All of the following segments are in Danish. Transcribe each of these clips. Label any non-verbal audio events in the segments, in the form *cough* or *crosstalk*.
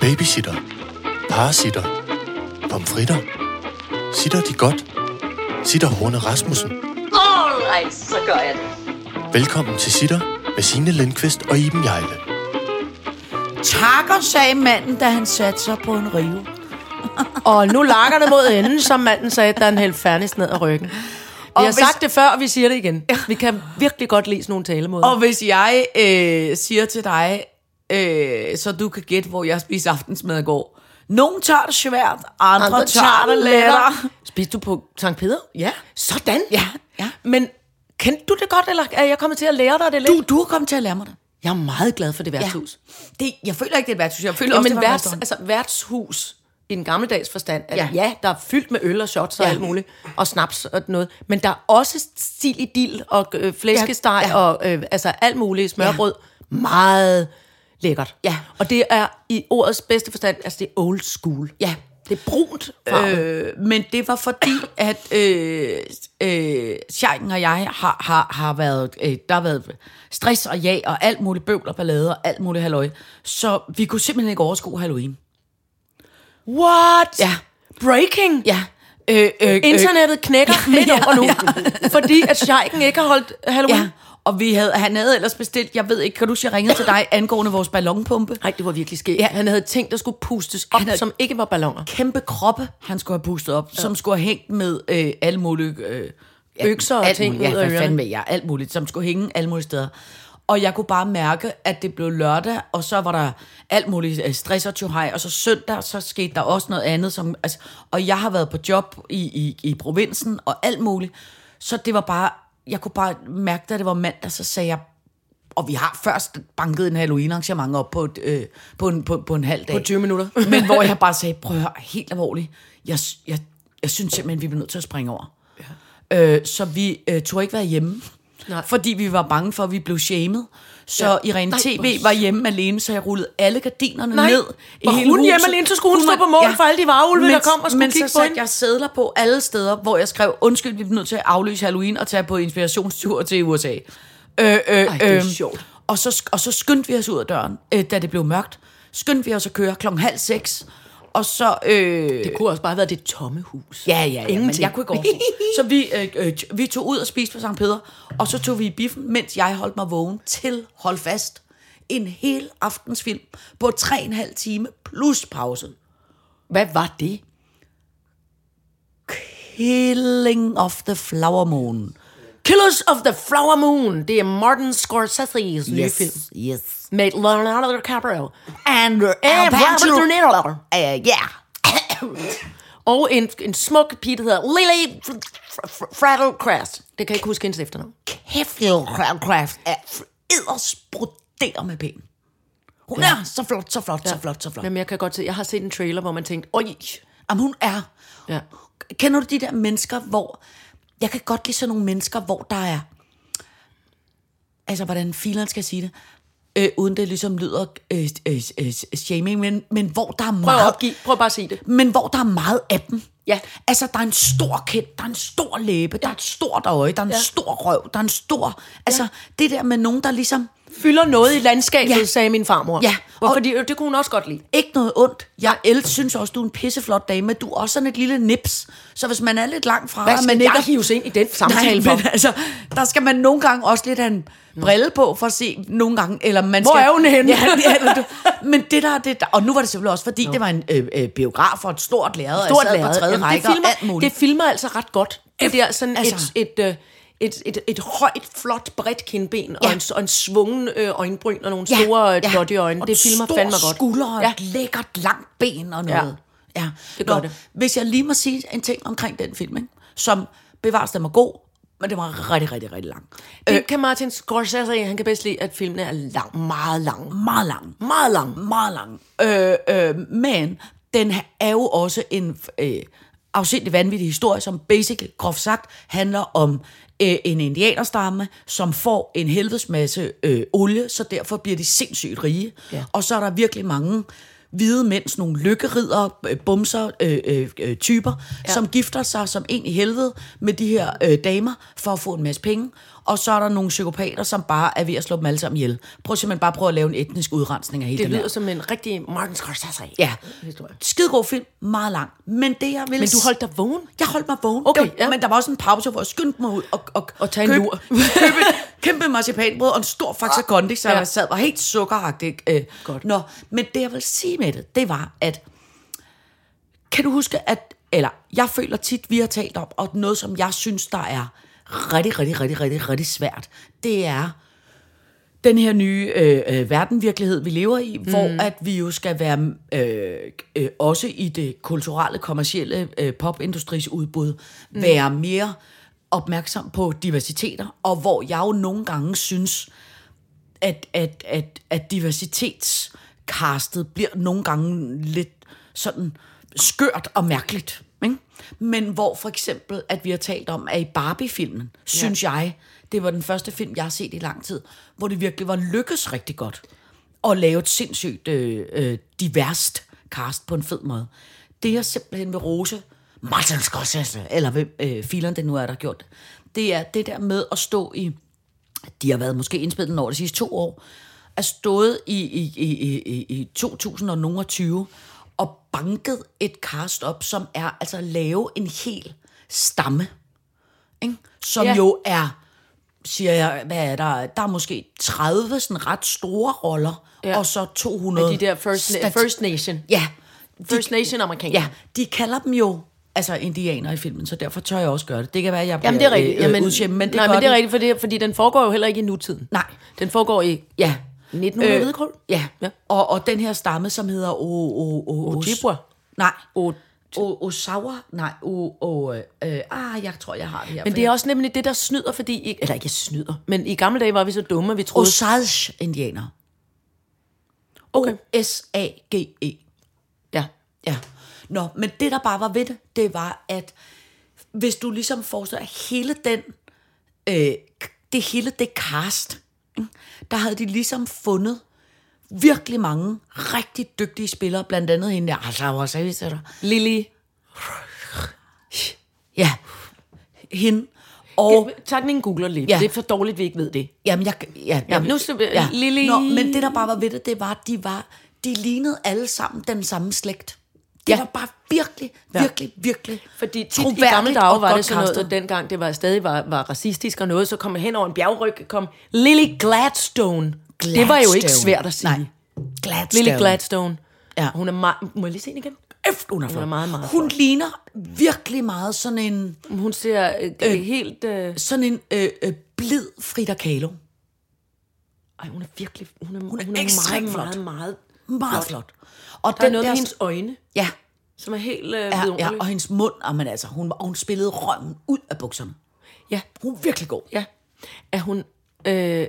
Babysitter. Parasitter. Pomfritter. Sitter de godt? Sitter Horne Rasmussen. Alright, så gør jeg det. Velkommen til Sitter med Signe Lindqvist og Iben Jejle. Takker, sagde manden, da han satte sig på en rive. *laughs* Og nu lakker det mod enden, som manden sagde, da han hældte færdigt ned ad ryggen. Vi Og har hvis- sagt det før, og vi siger det igen. Vi kan virkelig godt lide sådan nogle talemåder. Og hvis jeg øh, siger til dig, øh, så du kan gætte, hvor jeg spiste aftensmad i går. Nogle tager det svært, andre, andre tager det lettere. Spiste du på Sankt Peter? Ja. Sådan? Ja, ja. Men kendte du det godt, eller er jeg kommet til at lære dig det lidt? Du, du er kommet til at lære mig det. Jeg er meget glad for det værtshus. det jeg føler ikke, det er et værtshus. Jeg føler Ja, også, men det værts, altså, værtshus i den gammeldags forstand, at ja. Ja. ja, der er fyldt med øl og shots og Ja. alt muligt, og snaps og noget, men der er også stil i dild og øh, flæskesteg ja. Ja. og øh, altså alt muligt, smørbrød, ja. meget lækkert. Ja. Og det er i ordets bedste forstand, altså det er old school. Ja. Det er brunt farvet. Øh, men det var fordi, at øh, øh, Sjejken og jeg har, har, har været, øh, der har været stress og ja og alt muligt bøvl og ballade og alt muligt halløj. Så vi kunne simpelthen ikke overskue Halloween. What? Ja. Breaking? Ja. Øh, øh, Internettet knækker ja, midt *laughs* ja, over nu, ja. fordi at Scheiken ikke har holdt Halloween. Ja. Og vi havde, han havde ellers bestilt, jeg ved ikke, kan du sige, jeg ringede til dig angående vores ballonpumpe? Nej, det var virkelig skægt. Ja. Ja. Han havde ting, der skulle pustes op, havde- som ikke var ballonger. Kæmpe kroppe, han skulle have pustet op, ja. som skulle have hængt med øh, alle mulige... Øh, ja, Økser og alt ting muligt, ud ja, af hvad ørerne. fanden ved jeg, alt muligt, som skulle hænge alle mulige steder. Og jeg kunne bare mærke, at det blev lørdag, og så var der alt muligt øh, stress og tjohej, og så søndag, så skete der også noget andet. Som, altså, og jeg har været på job i, i, i provinsen, og alt muligt. Så det var bare, jeg kunne bare mærke, da det var mandag, så sagde jeg, og vi har først banket en Halloween-arrangement op på, et, øh, på, en, på, på en halv dag. På 20 minutter. *laughs* Men hvor jeg *laughs* bare sagde, prøv at høre, helt alvorligt, jeg, jeg, jeg synes simpelthen, vi bliver nødt til at springe over. Ja. Øh, så vi øh, tog ikke være hjemme, Nej. fordi vi var bange for, at vi blev shamed. Så Ja. ja. Irene Nej, TV hvor var hjemme alene, så jeg rullede alle gardinerne Nej. ned Var hun hjemme alene, så skulle hun stå på mål for alle de varulve, der kom og skulle men kigge så på hende? jeg sædler på alle steder, hvor jeg skrev, undskyld, vi bliver nødt til at aflyse Halloween og tage på inspirationstur til USA. Øh, øh, Ej, det er øhm, sjovt. Og så, og så skyndte vi os ud af døren, øh, da det blev mørkt. Skyndte vi os at køre klokken halv seks. Og så... Øh, Det kunne også bare have været det tomme hus. Ja, ja, ja, men Ingenting. jeg kunne ikke. Så vi, øh, øh, vi tog ud og spiste på St. Peder, og så tog vi i biffen, mens jeg holdt mig vågen til, hold fast, en hel aftensfilm på tre og en halv time plus pause. Hvad var det? Killing of the Flower Moon. Killers of the Flower Moon. Det er Martin Scorsese's nye film. yes. Med Leonardo DiCaprio. And uh, Al Pacino. Robert De Niro. Uh, yeah. *coughs* Og en, en smuk pige, der hedder Lily Fraddle Crass. Det kan jeg ikke huske hendes efternavn. Kæft, jo, Craft er edderspruderer med pæn. Hun er så flot, så flot, så flot, så flot. Jamen, jeg kan godt se, jeg har set en trailer, hvor man tænkte, oj, Jamen, hun er. Ja. Kender du de der mennesker, hvor... Jeg kan godt lide sådan nogle mennesker, hvor der er... Altså, hvordan fileren skal sige det. Øh, uden det ligesom lyder øh, øh, øh, shaming, men, men hvor der er prøv meget... at opgive, prøv bare at sige det. Men hvor der er meget af dem. Ja. Altså, der er en stor kind, der er en stor læbe, der er et stort øje, der er en ja. stor røv, der er en stor... Altså, det der med nogen, der ligesom... Fylder noget i landskabet, Ja. sagde min farmor. Ja. Og, Og- fordi, det kunne hun også godt lide. Ikke noget ondt. Jeg el synes også, du er en pisseflot dame, du er også sådan et lille nips. Så hvis man er lidt langt fra... Hvad skal man jeg ikke hives ind i den samtale Nej, for? men altså, der skal man nogle gange også lidt have en brille på, for at se nogle gange, eller man Hvor skal... er hun henne? Ja, ja, eller du, men det der, det der, og nu var det selvfølgelig også, fordi det var en øh, øh, biograf og et stort lærred, Stort og jeg sad lærred. på tredje Jamen, række det, filmer, det filmer altså ret godt. Det er sådan altså. et, et, øh, et, et, et højt, flot, bredt kindben, Ja. og, en, og en svungen øh, øjenbryn, og nogle Ja, store ja, ja. flotte øjne. Og Det filmer fandme godt. skulder og Ja. et lækkert langt ben og noget. Ja, ja. det gør Nå, det. Hvis jeg lige må sige en ting omkring den film, ikke? som bevares den var god, men det var rigtig, rigtig, rigtig lang. Det kan Martin Scorsese, han kan bedst lide, at filmene er lang, meget lang. Meget lang. Meget lang. Meget lang. Øh, øh, men den er jo også en øh, afsindig vanvittig historie, som basically, groft sagt, handler om øh, en indianerstamme, som får en helvedes masse øh, olie, så derfor bliver de sindssygt rige. Ja. Og så er der virkelig mange hvide mænd, sådan nogle lykkeridder, øh, bumser, øh, øh, øh, typer, ja. som gifter sig som en i helvede med de her øh, damer for at få en masse penge. Og så er der nogle psykopater, som bare er ved at slå dem alle sammen ihjel. Prøv simpelthen bare at prøve at lave en etnisk udrensning af hele Det den lyder her. som en rigtig Martin Scorsese. Ja, Historie. skidegod film, meget lang. Men det jeg ville... Men du holdt dig vågen? Jeg holdt mig vågen. Okay, var- ja. Men der var også en pause, hvor jeg skyndte mig ud og, og, Og tage en købe, lur. *laughs* købe kæmpe marcipanbrød og en stor Faxe Kondi, så Ja. jeg sad var helt sukkeragtig. Øh. Godt. Nå, men det jeg vil sige med det, det var, at kan du huske, at, eller jeg føler tit, vi har talt om, og noget, som jeg synes, der er rigtig, rigtig, rigtig, rigtig, rigtig svært, det er den her nye øh, øh, verdenvirkelighed, vi lever i, mm. hvor at vi jo skal være øh, øh, også i det kulturelle, kommercielle øh, popindustris udbud, mm. være mere opmærksom på diversiteter, og hvor jeg jo nogle gange synes, at, at, at, at diversitetskastet bliver nogle gange lidt sådan skørt og mærkeligt. Ikke? Men hvor for eksempel, at vi har talt om, at i Barbie-filmen, ja. synes jeg, det var den første film, jeg har set i lang tid, hvor det virkelig var lykkes rigtig godt at lave et sindssygt øh, øh, diverst cast på en fed måde. Det jeg simpelthen vil rose Martin Scorsese, eller hvem øh, fileren det nu er, der har gjort det, det er det der med at stå i de har været måske indspillet over de sidste to år, er stået i, i, i, i, i 2020 og banket et cast op, som er altså at lave en hel stamme, ikke? som Ja. jo er, siger jeg, hvad er der, der er måske 30 sådan ret store roller, Ja. og så 200... De der First, stat- first Nation. Ja, First Nation amerikanere. ja, de kalder dem jo altså indianer i filmen, så derfor tør jeg også gøre det. Det kan være, at jeg Jamen, det er bliver, rigtigt. øh, Jamen, men det nej, men det er rigtigt, for det, fordi den foregår jo heller ikke i nutiden. Nej. Den foregår i Ja. 1900 øh, hvidkål. Ja. Ja. Og, og den her stamme, som hedder o, o, o, Ojibwa. Nej. O- O, Osawa? Nej, o, o, øh, ah, jeg tror, jeg har det her. Men det er også nemlig det, der snyder, fordi... Eller ikke snyder, men i gamle dage var vi så dumme, vi troede... Osage-indianer. Okay. O-S-A-G-E. Ja. Ja. Nå, men det, der bare var ved det, det var, at hvis du ligesom forestiller hele den, øh, det hele det cast? Der havde de ligesom fundet virkelig mange rigtig dygtige spillere, blandt andet hende der, altså, hvor til dig? Lily. Ja, hende. Og, Tak lige en googler lige. Ja. Det er for dårligt, vi ikke ved det. jamen, jeg, ja, Jamen, nu skal vi- Lili- Nå, men det, der bare var ved det, det var, at de var, de lignede alle sammen den samme slægt. Ja. var bare virkelig, virkelig, virkelig Fordi tit i gamle dage var det sådan noget, dengang det var stadig var, var racistisk og noget, så kom hen over en bjergryg, kom Lily Gladstone. Det var jo ikke Gladstone. svært at sige. Nej. Gladstone. Lily Gladstone. Ja. Hun er meget... Må jeg lige se hende igen? Efter, hun er, flot. er meget, meget Hun flot. ligner virkelig meget sådan en, Hun ser øh, øh. helt... Øh, sådan en øh, øh, blid Frida Kahlo. ej, hun er virkelig... Hun er, hun er hun er meget, flot. meget, meget... Meget flot. Og Der er noget med hendes øjne, Ja, som er helt øh, ja, ja, og hendes mund, og man, altså, hun, og hun spillede røven ud af bukserne. ja. Hun er virkelig god. Ja. Er hun... Øh...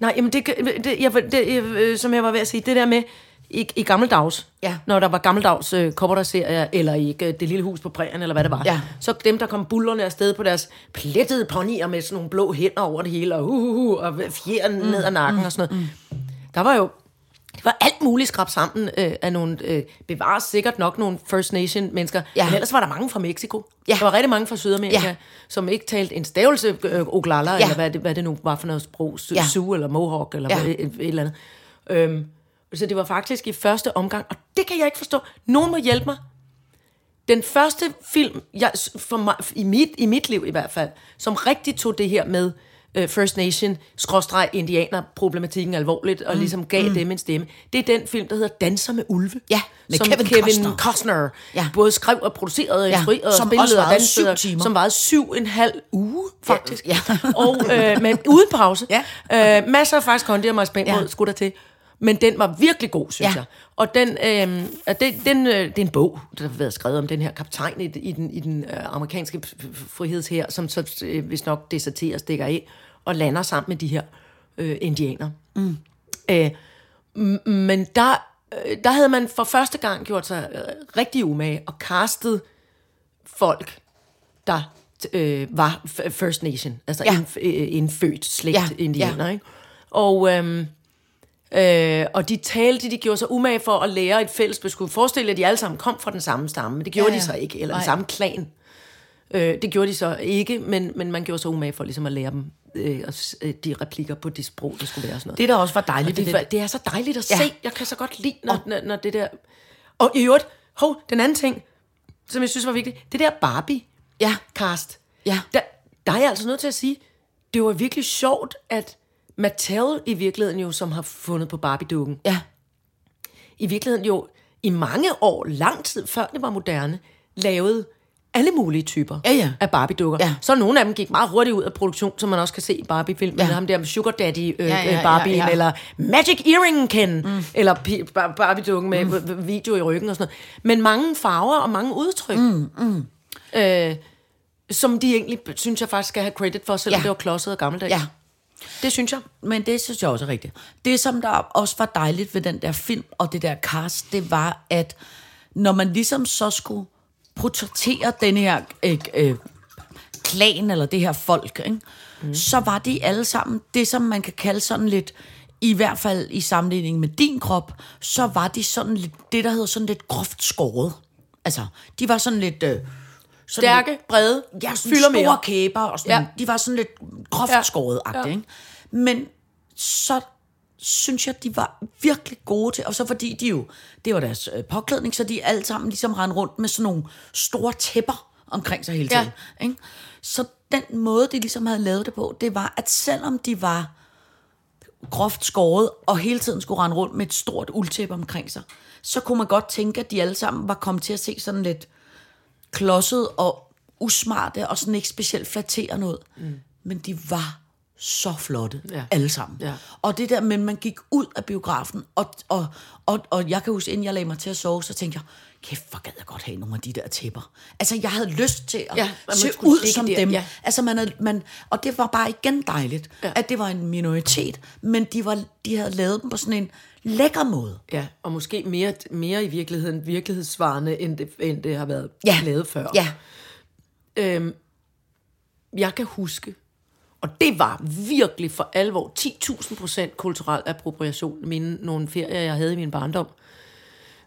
Nej, jamen det, det, jeg, det, jeg, øh, som jeg var ved at sige, det der med i, i gammeldags, Ja. når der var gammeldags øh, serier eller i øh, Det Lille Hus på Prærien, eller hvad det var, Ja. så dem, der kom bullerne afsted på deres plettede ponyer med sådan nogle blå hænder over det hele, og, uh, uh, uh, og fjer mm, ned ad nakken mm, og sådan noget. Mm. Der var jo det var alt muligt skrabt sammen øh, af nogle, øh, bevares sikkert nok nogle First Nation mennesker, Ja. men ellers var der mange fra Mexico. Ja. Der var rigtig mange fra Sydamerika, Ja. som ikke talte en stavelse øh, oglala, ja. Eller hvad det, hvad det nu var for noget sprog, ja. Sioux eller Mohawk, eller ja. hvad, et, et eller andet. Øhm, så det var faktisk i første omgang, og det kan jeg ikke forstå. Nogen må hjælpe mig. Den første film, jeg, for mig, i, mit, i mit liv i hvert fald, som rigtig tog det her med uh, First Nation, skråstreg indianer, problematikken alvorligt, og mm. ligesom gav mm. dem en stemme, det er den film, der hedder Danser med ulve. Ja, med som Kevin Kevin Costner. Costner Ja. både skrev og producerede Ja, og som spillede og dansede, timer. som varede syv en halv uge, faktisk. Ja. og øh, men uden pause. Ja. Øh, masser af faktisk kondi og marcipanbrød, Ja. skulle der til. Men den var virkelig god, synes Ja. jeg. Og den, øh, den, den, øh, det er en bog, der har været skrevet om den her kaptajn i, i den, i den øh, amerikanske frihedsher, som så øh, hvis nok deserterer, stikker af og lander sammen med de her øh, indianer. Mm. Øh, men der, øh, der havde man for første gang gjort sig øh, rigtig umage og castet folk, der øh, var First Nation, altså Ja. ja. indf- øh, indfødt slægt Ja, indianer. ja. Ikke? Og, øhm, Øh, og de talte, de gjorde sig umage for at lære et fælles beskud. Forestil jer, at de alle sammen kom fra den samme stamme, men det gjorde Ja, ja, ja. de så ikke, eller Nej. den samme klan. Øh, det gjorde de så ikke, men, men man gjorde sig umage for ligesom at lære dem øh, og øh, de replikker på det sprog, det skulle være og sådan noget. Det, der også var dejligt Og det, den, det er så dejligt at Ja. se. Jeg kan så godt lide, når, når, når det der... Og i øvrigt, hov, den anden ting, som jeg synes var vigtigt, det der Barbie-cast. Ja. Der, der er jeg altså nødt til at sige, det var virkelig sjovt, at Mattel i virkeligheden jo, som har fundet på Barbie-dukken, ja, i virkeligheden jo i mange år, lang tid før det var moderne, lavede alle mulige typer Ja, ja. af Barbie-dukker. Ja. Så nogle af dem gik meget hurtigt ud af produktion, som man også kan se i Barbie-filmen. Ja. Ja. Ham der med Sugar Daddy øh, Ja, ja, ja, ja, Barbie, ja. eller Magic Earring Ken, mm. eller Barbie-dukken med mm. video i ryggen og sådan noget. Men mange farver og mange udtryk. Mm, mm. Øh, som de egentlig, synes jeg faktisk skal have credit for, selvom Ja. det var klodset og gammeldags. ja. Det synes jeg. Men det synes jeg også er rigtigt. Det, som der også var dejligt ved den der film og det der cast, det var, at når man ligesom så skulle portrættere den her øh, øh, klan, eller det her folk, ikke? Mm. så var de alle sammen det, som man kan kalde sådan lidt, i hvert fald i sammenligning med din krop, så var de sådan lidt, det der hedder sådan lidt groft skåret. Altså, de var sådan lidt... Øh, Stærke, brede, ja, sådan fylder store mere. kæber, og sådan, ja. Ja. de var sådan lidt groft Ja. skåret ja. Ja. Men så synes jeg, de var virkelig gode til, og så fordi de jo, det var deres øh, påklædning, så de alle sammen ligesom rendte rundt med sådan nogle store tæpper omkring sig hele Ja. tiden. Ikke? Så den måde, de ligesom havde lavet det på, det var, at selvom de var groft skåret, og hele tiden skulle rende rundt med et stort uldtæppe omkring sig, så kunne man godt tænke, at de alle sammen var kommet til at se sådan lidt klodset og usmarte, og sådan ikke specielt flatterende ud. Mm. Men de var så flotte, ja. Alle sammen. Ja. Og det der, men man gik ud af biografen, og, og, og, og jeg kan huske, inden jeg lagde mig til at sove, så tænkte jeg, kæft, hvor gad jeg godt have nogle af de der tæpper. Altså, jeg havde lyst til at Ja, se ud som der, dem. ja. Altså, man havde, man, og det var bare igen dejligt. Ja. at det var en minoritet, men de, var, de havde lavet dem på sådan en lækker måde. Ja, og måske mere, mere i virkeligheden virkelighedssvarende, end det, end det har været Ja. lavet før. Ja, Øhm, jeg kan huske, og det var virkelig for alvor 10.000 procent kulturel appropriation, mine, nogle ferier, jeg havde i min barndom.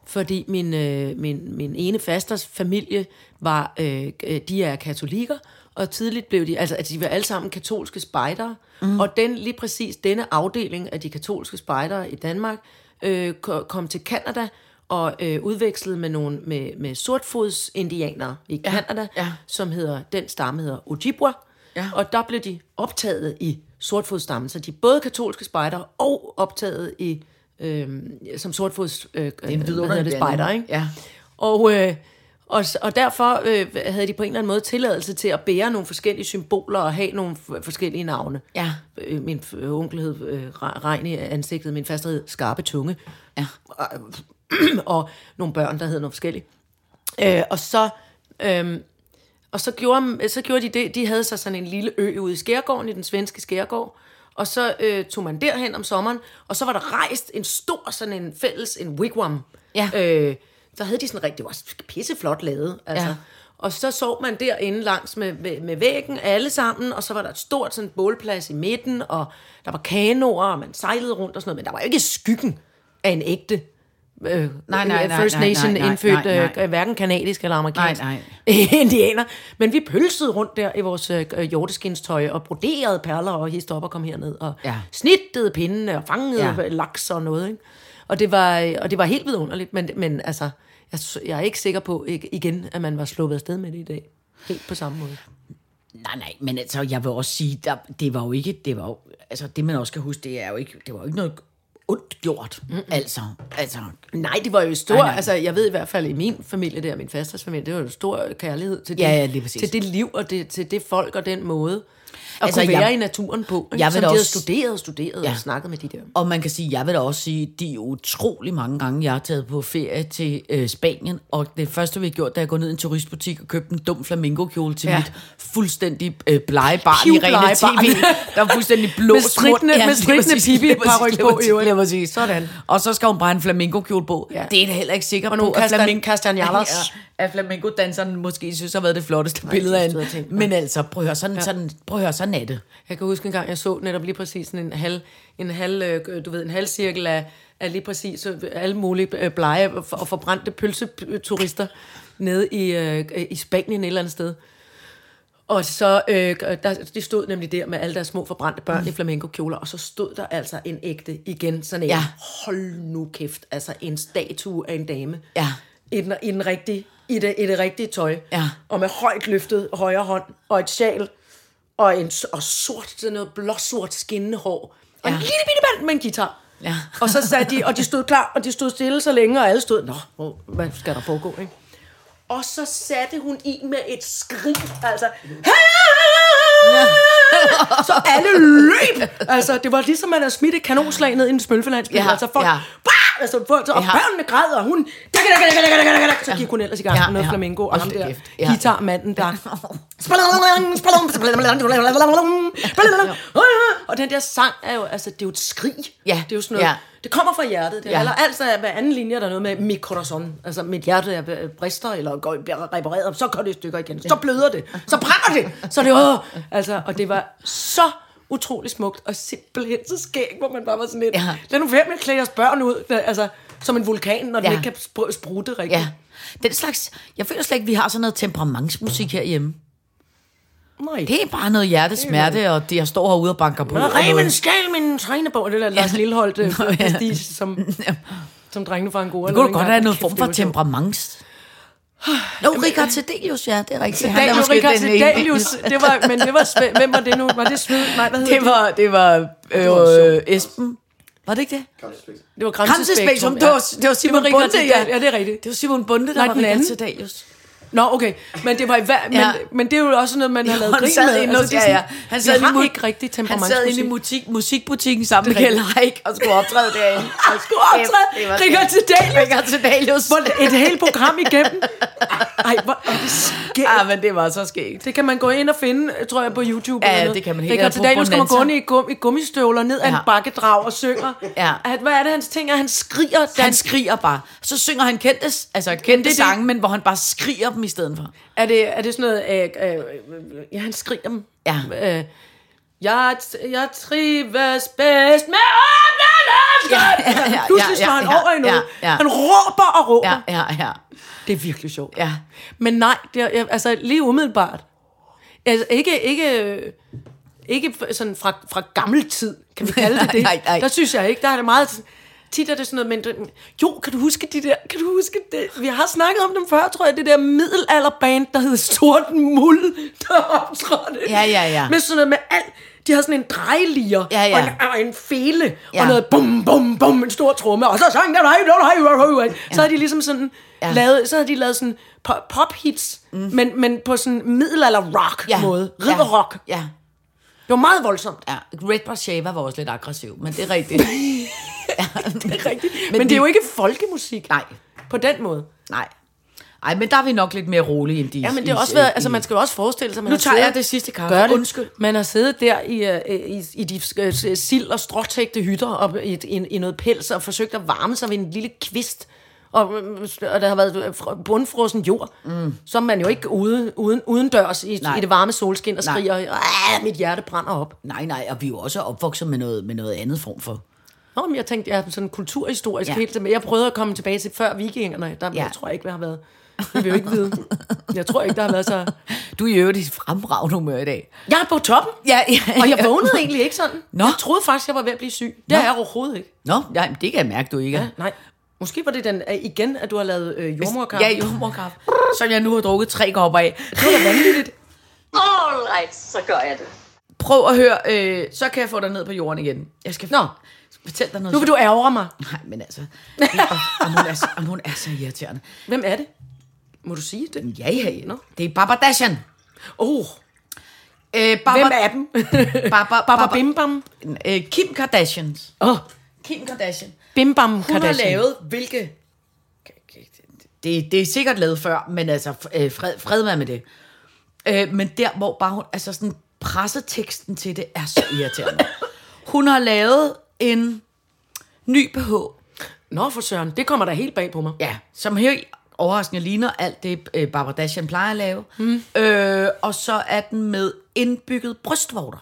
Fordi min, øh, min, min ene fasters familie var, øh, øh, de er katolikker, og tidligt blev de, altså at de var alle sammen katolske spejdere, mm. og den, lige præcis denne afdeling af de katolske spejdere i Danmark, øh, ko- kom til Kanada og øh, udvekslede med nogle med, med sortfods indianere i Kanada, ja. som hedder, den stamme hedder Ojibwa, Ja. og der blev de optaget i sortfodstammen, så de er både katolske spejdere og optaget i øh, som sortfods øh, det en vidunderlig spejder, ikke? Ja. Og, øh, og, og derfor øh, havde de på en eller anden måde tilladelse til at bære nogle forskellige symboler og have nogle forskellige navne. Ja. Øh, Min onkel hed øh, Re- Regn i ansigtet, min faster hed Skarpe Tunge. Ja. og *clears throat* nogle børn, der hed noget forskelligt. Øh, og så... Øh, og så gjorde, så gjorde de det, de havde så sådan en lille ø ude i skærgården, i den svenske skærgård, og så øh, tog man derhen om sommeren, og så var der rejst en stor sådan en fælles, en wigwam. Ja. Øh, så havde de sådan rigtig, det var pisseflot lavet, altså. Ja. Og så sov man derinde langs med, med, med væggen, alle sammen, og så var der et stort sådan bålplads i midten, og der var kanoer, og man sejlede rundt og sådan noget, men der var jo ikke skyggen af en ægte øh, Nej, nej, nej, First nej, Nation nej, nej, indfødt, nej, nej. Øh, hverken kanadisk eller amerikansk Nej, *laughs* indianer. Men vi pølsede rundt der i vores øh, hjorteskinstøj og broderede perler og hist op og kom herned og Ja. snittede pindene og fangede Ja. laks og noget. Ikke? Og, det var, øh, og det var helt vidunderligt, men, men altså, jeg, jeg er ikke sikker på ikke, igen, at man var sluppet afsted med det i dag. Helt på samme måde. Nej, nej, men altså, jeg vil også sige, der, det var jo ikke, det var jo, altså, det man også skal huske, det er jo ikke, det var jo ikke noget ondt gjort, mm-hmm. altså, altså, Nej, det var jo stor, Nej, nej, altså jeg ved i hvert fald i min familie der, min fasters familie, det var jo stor kærlighed til det, Ja, til det liv og det, til det folk og den måde at Altså, kunne være jeg- i naturen på, ikke? jeg vil som da de også- studeret og studeret Ja. og snakket med de der. Og man kan sige, jeg vil da også sige, de utrolig mange gange, jeg har taget på ferie til øh, Spanien, og det første, vi har gjort, da jeg går ned i en turistbutik og købte en dum flamingo-kjole til ja. Ja. mit fuldstændig øh, blege barn i rene tv, der er fuldstændig blå Med strittende- smurt. med præcis, lige på i præcis, øvrigt. lige præcis. Sådan. Og så skal hun bare en flamingo-kjole på. Ja. Ja. Det er da heller ikke sikker Og på, nogle at, kastan- flamingo, kastanjalers. *laughs* ja, at flamingo-danseren måske synes har været det flotteste billede af det og en. på. Men altså, prøv at høre, sådan, ja. sådan, prøv at høre, sådan er det. Jeg kan huske en gang, jeg så netop lige præcis en halv, en halv, øh, du ved, en halv cirkel af, af lige præcis øh, alle mulige øh, blege og forbrændte pølseturister nede i, i Spanien et eller andet sted. Og så, øh, der, de stod nemlig der med alle deres små forbrændte børn mm. i flamenco-kjoler, og så stod der altså en ægte, igen sådan en, Ja. hold nu kæft, altså en statue af en dame. Ja. I, den, i, den rigtige, i, det, i det rigtige tøj. Ja. Og med højt løftet højre hånd, og et sjal, og, en, og sort, sådan noget blåsort skinnende hår. Og ja. en Ja. lille bitte mand med en guitar. Ja. Og så satte de, og de stod klar, og de stod stille så længe, og alle stod, nå, hvor- hvad skal der foregå, ikke? Og så satte hun i med et skrig, altså, så alle løb. Altså, det var ligesom, man havde smidt et kanonslag ned i en smølfelandsby. Ja, altså, folk, ja. bah! altså, folk, og Ja. børnene græd, og hun, så gik hun ellers i gang med noget ja. flamenco, og ham der guitarmanden, der... Og den der sang er jo, altså, det er jo et skrig. Ja, Det er jo sådan noget, ja. det kommer fra hjertet. Det Ja. ja. altså hver anden linje, der er noget med mi corazon. Altså, mit hjerte er øh, brister, eller går, bliver repareret, så går det i stykker igen. Så bløder det. Så brænder det. Så det jo... Altså, og det var så utrolig smukt, og simpelthen så skæg, hvor man bare var sådan lidt, Ja. lad nu være med at klæde jeres børn ud, der, altså, som en vulkan, når den Ja. ikke kan spr- sprutte rigtigt. Ja. Den slags, jeg føler slet ikke, vi har sådan noget temperamentsmusik herhjemme. Nej. Det er bare noget hjertesmerte, og det, jeg står herude og banker på. Nå, Remen skal min trænerbog, det der Lars Lilleholdt øh, Nå, ja. prestige, som, *laughs* som drengene fra Angora. Det kunne godt have noget form det for var temperaments. Nå, Richard Sedelius, ja, det er rigtigt. Han er måske Richard den ene. Sedelius, det var, men det var, hvem var det nu? Var det Sved? Nej, hvad hed Det var, det var øh, Esben. Var det ikke det? det var Kramsespektrum, det var, det var Simon Det var Bunde, ja. Ja, det er rigtigt. Det var Simon Bunde, der Nej, var Richard anden. Nå, okay. Men det var i hver, men, Ja. men det er jo også noget, man har lavet grin med. inde hos, det er ja, ja. sådan- Han sad har ikke rigtig Han sad inde i musik, musikbutikken sammen med Kjell Haik og skulle optræde derinde. *laughs* Han skulle optræde. Richard Sedelius. Richard Sedelius. Et helt program igennem. Ej, hvor er det skægt. Ja, men det var så skægt. Det kan man gå ind og finde, tror jeg, på YouTube. Ja, eller ja, noget. det kan man helt Det kan af til på dag, nu skal man gå Bonanza. ind i, gum, i gummistøvler ned ad en Ja. bakkedrag og synger. Ja. At, hvad er det, hans ting er? Han skriger. Han skriger bare. Så synger han kendte, altså kendte sange, men hvor han bare skriger dem i stedet for. er, det, er det sådan noget... Øh, øh, ja, han skriger dem. Ja. Øh, jeg, jeg trives bedst med åbne Ja, ja, ja, Pludselig ja, slår han ja, over i noget. ja, ja. Han råber og råber. Ja, ja, ja. Det er virkelig sjovt. Ja. Men nej, det er, jeg- altså lige umiddelbart. Altså ikke, ikke, ikke f- sådan fra, fra gammel tid, kan vi kalde det *laughs* det. Nej, nej. Der synes jeg ikke, der er det meget... Tit er det sådan noget, men jo, kan du huske de der, kan du huske det? Vi har snakket om dem før, tror jeg, det der middelalderband, der hed Sort Muld, der optrådte. Ja, ja, ja. Med sådan noget med alt, de havde sådan en drejlier, Ja, ja. og, en, og en fele, ja. Ja. og noget bum, bum, bum, en stor tromme, og så sang nej, nej. Så havde de ligesom sådan, Ja. ja. lavet, så havde de lavet sådan pop, hits, mm. men, men på sådan middelalder rock ja. måde, ridderrock. Ja. Det var meget voldsomt. ja. Red Brochet var også lidt aggressiv, men det er rigtigt. *laughs* *laughs* det er rigtigt. Men, men det er jo ikke folkemusik. Nej, På den måde. nej. Ej, men der er vi nok lidt mere rolige end de. Ja, men det har også været, i- altså man skal jo også forestille sig, man Nu tager siddet- jeg det sidste kaffe. Gør det. Undskyld. Man har siddet der i, øh, i, i de øh, sild- og stråtægte hytter og i, i, i noget pels og forsøgt at varme sig ved en lille kvist. Og, øh, og der har været fr- bundfrossen jord, mm. er man jo ikke ude, uden, uden dørs i, Nej. i det varme solskin og Nej. skriger, "Ah, mit hjerte brænder op. Nej, nej, og vi er jo også opvokset med noget, med noget andet form for. Nå, men jeg tænkte, jeg er sådan kulturhistorisk Ja. ja. helt, men jeg prøvede at komme tilbage til før vikingerne, der Ja. ja. jeg tror jeg ikke, hvad har været. Det vil jo ikke vide. Jeg tror ikke, der har været så... Du er i øvrigt i fremragende humør i dag. Jeg er på toppen, Ja, ja, og jeg ja. vågnede egentlig ikke sådan. Nå. Jeg troede faktisk, jeg var ved at blive syg. Det Nå. er jeg overhovedet ikke. Nå, nej, men det kan jeg mærke, du ikke er. Ja, nej. Måske var det den, igen, at du har lavet øh, jordmorkaffe. Ja, jordmorkaffe, som jeg nu har drukket tre kopper af. Det var da vanvittigt. All right, så gør jeg det. Prøv at høre, øh, så kan jeg få dig ned på jorden igen. Jeg skal Nå. Fortælle dig noget. Nu vil du ærge mig. Nej, men altså, og, hun er, og hun er så irriterende. Hvem er det? Må du sige det? Ja, ja, ja. Nå. Det er Baba Dashan. Oh, Øh, Baba, hvem er dem? *laughs* Baba, Baba Bim Bam. Øh, Kim Kardashians. Åh, oh, Kim Kardashian. Bim Bam Hun Kardashian. har lavet, hvilke... Det, det er sikkert lavet før, men altså, øh, fred, fred være med det. Øh, men der, hvor bare hun... Altså sådan, presseteksten til det er så irriterende. Hun har lavet en ny BH, Nå, for søren. Det kommer da helt bag på mig. ja, som helt overraskende ligner alt det, øh, Barbara Dashian plejer at lave. Mm. Øh, og så er den med indbygget brystvorter.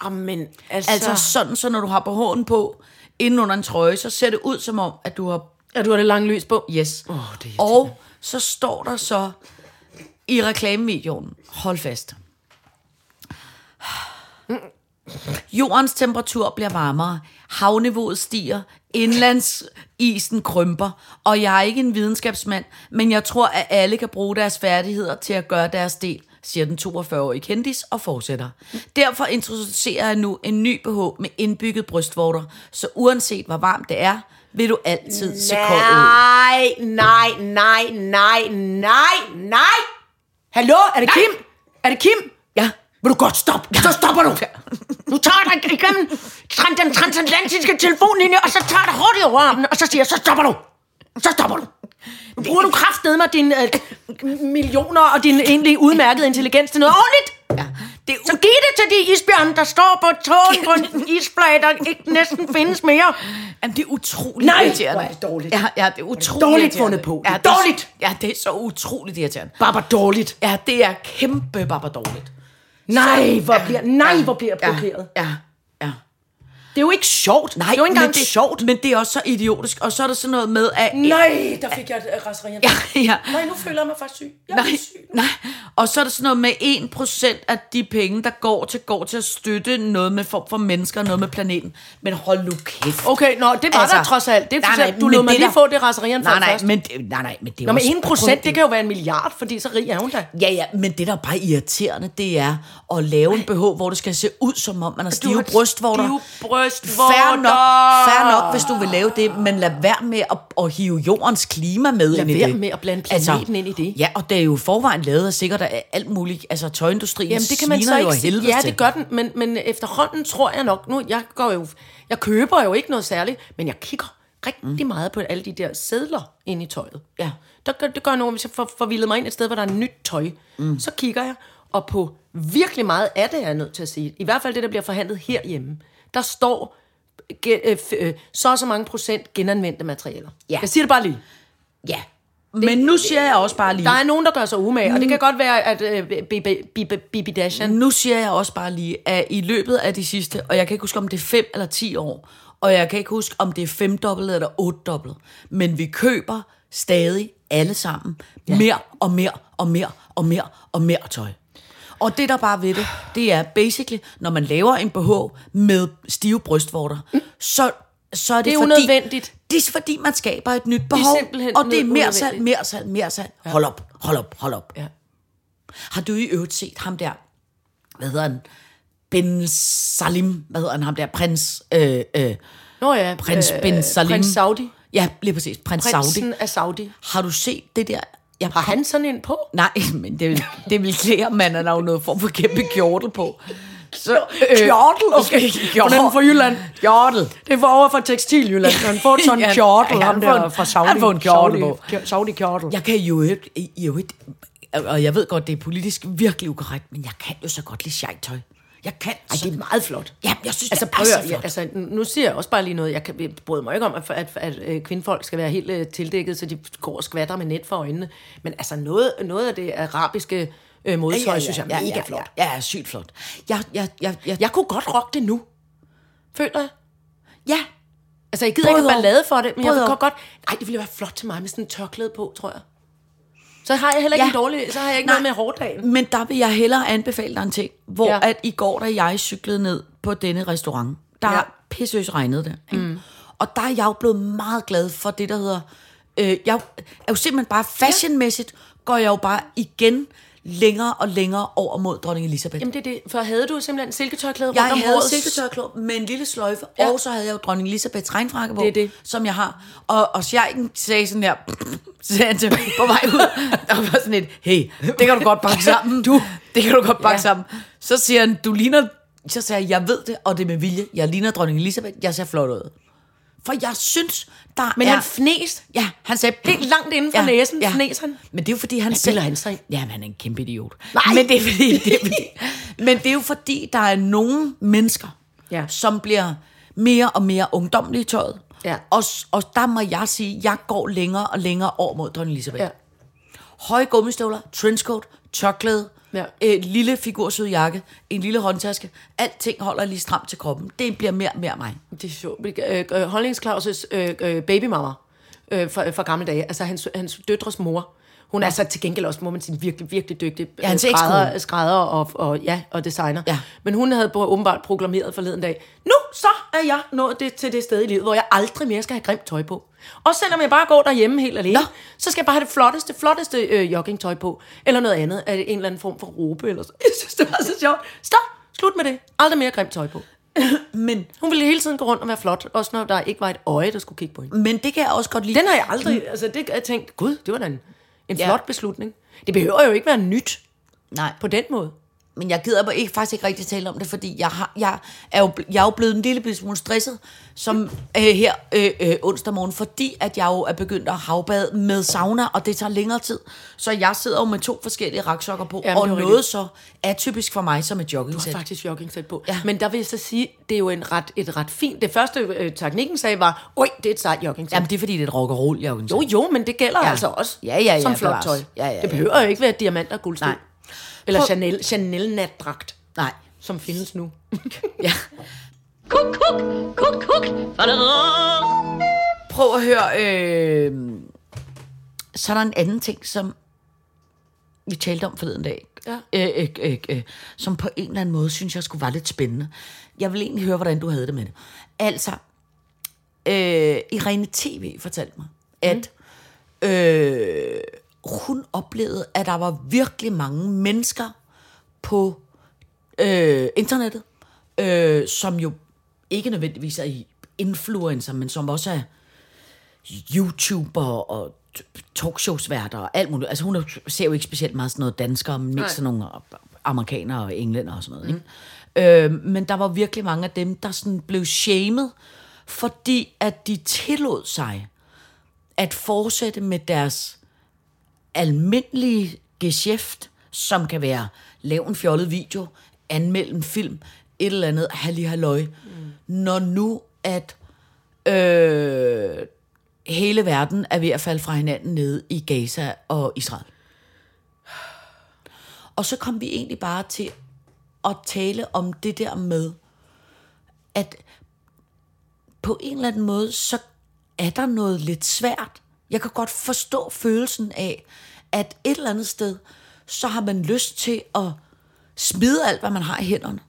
Amen, altså... Altså sådan, så når du har BH'en på, inden under en trøje, så ser det ud som om, at du har... Ja, du har det lange lys på. Yes. Åh, det er og så står der så i reklamevideoen, hold fast. Jordens temperatur bliver varmere, havniveauet stiger, indlandsisen krymper, og jeg er ikke en videnskabsmand, men jeg tror, at alle kan bruge deres færdigheder til at gøre deres del, siger den 42-årige kendis og fortsætter. Derfor introducerer jeg nu en ny BH med indbygget brystvorter, så uanset hvor varmt det er, vil du altid se kold ud. Nej, nej, nej, nej, nej, nej. Hallo, er det Kim? Er det Kim? Ja, Vil du godt stoppe? Så stopper du. Nu tager dig igennem den transatlantiske telefonlinje, og så tager dig hurtigt over armen, og så siger så stopper du. Så stopper du. Nu bruger du kraftedeme med dine øh, millioner og din egentlig udmærkede intelligens til noget ordentligt. ja. Det er Så giv det til de isbjørn, der står på tåen på en isflage, der ikke næsten findes mere. Jamen, det er utroligt Nej, irriterende. er det dårligt. Ja, ja, det er utroligt Dårligt fundet på. Ja, Det er dårligt. Ja, det er så utroligt irriterende. Bare dårligt. Ja, det er kæmpe bare dårligt. Nej, hvor bliver, nej, hvor bliver jeg provokeret. Ja, ja. Det er jo ikke sjovt. Nej, det er jo ikke engang det, sjovt. Men det er også så idiotisk. Og så er der sådan noget med, at... Nej, der fik jeg et øh, raseri. Ja, ja. Nej, nu føler jeg mig faktisk syg. Jeg Nej, syg. nej. Og så er der sådan noget med 1% af de penge, der går til, går til at støtte noget med form for mennesker, noget med planeten. Men hold nu kæft. Okay, nå, det var altså, der trods alt. Det er, nej, nej, du lod mig lige der- få det raserian Nej, nej, først. men, nej, nej, men det er Nå, men også- 1 procent, det kan jo være en milliard, fordi så rig er hun da. Ja, ja, men det, der er bare irriterende, det er at lave en BH, hvor det skal se ud, som om man har stive brystvorter. Stive brystvorter. Fair nok, fair nok, hvis du vil lave det, men lad være med at, at hive jordens klima med Lad ind i være det. med at blande planeten ind i det. Ja, og det er jo forvejen lavet af sikkert af alt muligt, altså tøjindustrien Jamen, det kan man så jo ikke sige. helvede Ja, det gør den, men, men efterhånden tror jeg nok, nu, jeg går jo, jeg køber jo ikke noget særligt, men jeg kigger rigtig mm. meget på alle de der sædler inde i tøjet. Ja. Der, det gør jeg nogle, hvis jeg får, får vildet mig ind et sted, hvor der er nyt tøj, mm. så kigger jeg, og på virkelig meget af det, er jeg nødt til at sige, i hvert fald det, der bliver forhandlet herhjemme, der står øh, øh, så og så mange procent genanvendte materialer. Ja. Jeg siger det bare lige. Ja. Men nu siger jeg også bare lige, Der er nogen, der gør sig umage, og det kan godt være, at øh, Bibi Dashan nu siger jeg også bare lige, at i løbet af de sidste, og jeg kan ikke huske, om det er 5 eller 10 år, og jeg kan ikke huske, om det er femdobbelt eller ottedobbelt, men vi køber stadig alle sammen ja. mere og mere og mere og mere og mere tøj. Og det, der bare ved det, det er basically, når man laver en BH med stive brystvorter, så, så er det, Det er fordi, unødvendigt. Det er fordi, man skaber et nyt behov. simpelthen og det er mere salg, mere salg, mere salg. Ja. Hold op, hold op, hold op. Ja. Har du i øvrigt set ham der, hvad hedder han, Ben Salim, hvad hedder han, ham der, prins, øh, øh, Nå ja, prins øh, Ben Salim. Prins Saudi. Ja, lige præcis, prins Saudi. Prinsen af Saudi. Har du set det der? Jeg Har han sådan en på? Nej, *laughs* men det vil, det vil klæde, om man har jo noget form for kæmpe kjortel på. Så, Øh, kjortel? Okay, kjortel. er fra Jylland. Kjortel. Det var over fra Tekstiljylland. Han får *laughs* sådan en kjortel, ja, ham der fra Saudi. han får en kjortel på. Saudi kjortel. Jeg kan jo ikke, jo ikke, og jeg ved godt, det er politisk virkelig ukorrekt, men jeg kan jo så godt lide sjejtøj. Jeg kan Ej, det er meget flot. Ja, jeg synes, Altså, det prøv er så ja, flot. altså, nu siger jeg også bare lige noget. Jeg, kan, jeg bryder mig ikke om, at, at, at, at kvindfolk skal være helt uh, tildækket, så de går og skvatter med net for øjnene. Men altså, noget, noget af det arabiske uh, modetøj, synes jeg er mega flot. Ja, ja, sygt flot. Jeg, jeg, jeg, jeg, Jeg kunne godt rocke det nu. Føler jeg. ja, Altså, jeg gider Både ikke ballade for det, men jeg Både og. godt... Ej, det ville være flot til mig med sådan en tørklæde på, tror jeg. Så har jeg heller ikke Ja. en dårlig... Så har jeg ikke Nej. noget med hårdagen. Men der vil jeg hellere anbefale dig en ting, hvor Ja. at i går, da jeg cyklede ned på denne restaurant, der Ja. pissøs regnede det. Ikke? Mm. Og der er jeg jo blevet meget glad for det, der hedder... Øh, jeg er jo simpelthen bare fashionmæssigt, går jeg jo bare igen længere og længere over mod dronning Elisabeth. Jamen, det er det. For havde du simpelthen silketørklæde rundt Jeg om havde hovedet? silketørklæde med en lille sløjfe, Ja. og så havde jeg jo dronning Elisabeths regnfrakke på, Det det. som jeg har. Og, og Sjejken sagde sådan her, sagde han til mig på vej ud, der var sådan et, hey, det kan du godt bakke sammen. Du, det kan du godt bakke Ja. ja. sammen. Så siger han, du ligner, så sagde jeg, jeg ved det, og det er med vilje. Jeg ligner dronning Elisabeth, jeg ser flot ud. For jeg synes, der Men er... han fnes. Ja, han sagde... Helt langt inden for næsen fnes han. Men det er jo fordi, han bilder han sig? Ja, han er en kæmpe idiot. Nej. Men det er fordi... Det er fordi men det er jo fordi, der er nogle mennesker, Ja. som bliver mere og mere ungdomlige i tøjet. Ja. Og, og der må jeg sige, at jeg går længere og længere over mod dronning Elisabeth. Ja. Høje gummistøvler, trenchcoat, tørklæde, Ja. En lille figursød jakke, en lille håndtaske. Alting holder lige stramt til kroppen. Det bliver mere og mere mig. Det er sjovt. Øh, øh, Holdings øh, øh, babymamma øh, fra, fra gamle dage, altså hans, hans døtres mor, hun er så til gengæld også, må man sige, virkelig, virkelig dygtig Ja, hans skrædder, skrædder og, og, ja, og designer. Ja. Men hun havde bo- åbenbart proklameret forleden dag, nu så er jeg nået det, til det sted i livet, hvor jeg aldrig mere skal have grimt tøj på. Og selvom jeg bare går derhjemme helt alene, Nå. så skal jeg bare have det flotteste, flotteste øh, joggingtøj på, eller noget andet, af en eller anden form for råbe. Eller så. *laughs* Jeg synes, det var så sjovt. Stop! Slut med det. Aldrig mere grimt tøj på. *laughs* Men, Hun ville hele tiden gå rundt og være flot, også når der ikke var et øje, der skulle kigge på hende. men det kan jeg også godt lide. Den har jeg aldrig, altså det har jeg tænkt, gud, det var da en, en Ja. flot beslutning. Det behøver jo ikke være nyt Nej, på den måde. Men jeg gider bare ikke, faktisk ikke rigtig tale om det, fordi jeg, har, jeg, er, jo, jeg er jo blevet en lille smule stresset som øh, her øh, øh, onsdag morgen, fordi at jeg jo er begyndt at havbade med sauna, og det tager længere tid. Så jeg sidder jo med to forskellige raksokker på, Jamen, og noget så atypisk for mig som et Du har joggingsæt. faktisk jogging på. Ja. Men der vil jeg så sige, det er jo en ret, et ret fint... Det første, øh, teknikken sagde, var, oj, det er et sejt jogging Jamen, det er fordi, det er et rock roll joggingsæt. Jo, jo, men det gælder ja. Altså også Ja, ja, ja, som flot tøj. Ja, ja, ja. Det behøver jo ikke være diamant og guldsten. Nej. Eller Chanel, Chanel natdragt, Nej. som findes nu. *laughs* Ja. Kuk, kuk, kuk, kuk. Prøv at høre, øh, så er der en anden ting, som vi talte om forleden dag, Ja. øh, øh, øh, øh, som på en eller anden måde, synes jeg skulle være lidt spændende. Jeg vil egentlig høre, hvordan du havde det med det. Altså, øh, Irene TV fortalte mig, at øh, hun oplevede, at der var virkelig mange mennesker på øh, internettet, øh, som jo ikke nødvendigvis er influencer, men som også er YouTuber og talkshowsværter og alt muligt. Altså hun er- ser jo ikke specielt meget sådan noget danskere, men mest sådan nogle amerikanere og englænder og sådan noget. Ikke? Øh, men der var virkelig mange af dem, der sådan blev shamed, fordi at de tillod sig at fortsætte med deres almindelige geschæft, som kan være lave en fjollet video, anmelde en film, et eller andet halli halløj, mm. når nu at øh, hele verden er ved at falde fra hinanden nede i Gaza og Israel. Og så kom vi egentlig bare til at tale om det der med, at på en eller anden måde, så er der noget lidt svært. Jeg kan godt forstå følelsen af, at et eller andet sted, så har man lyst til at smide alt, hvad man har i hænderne,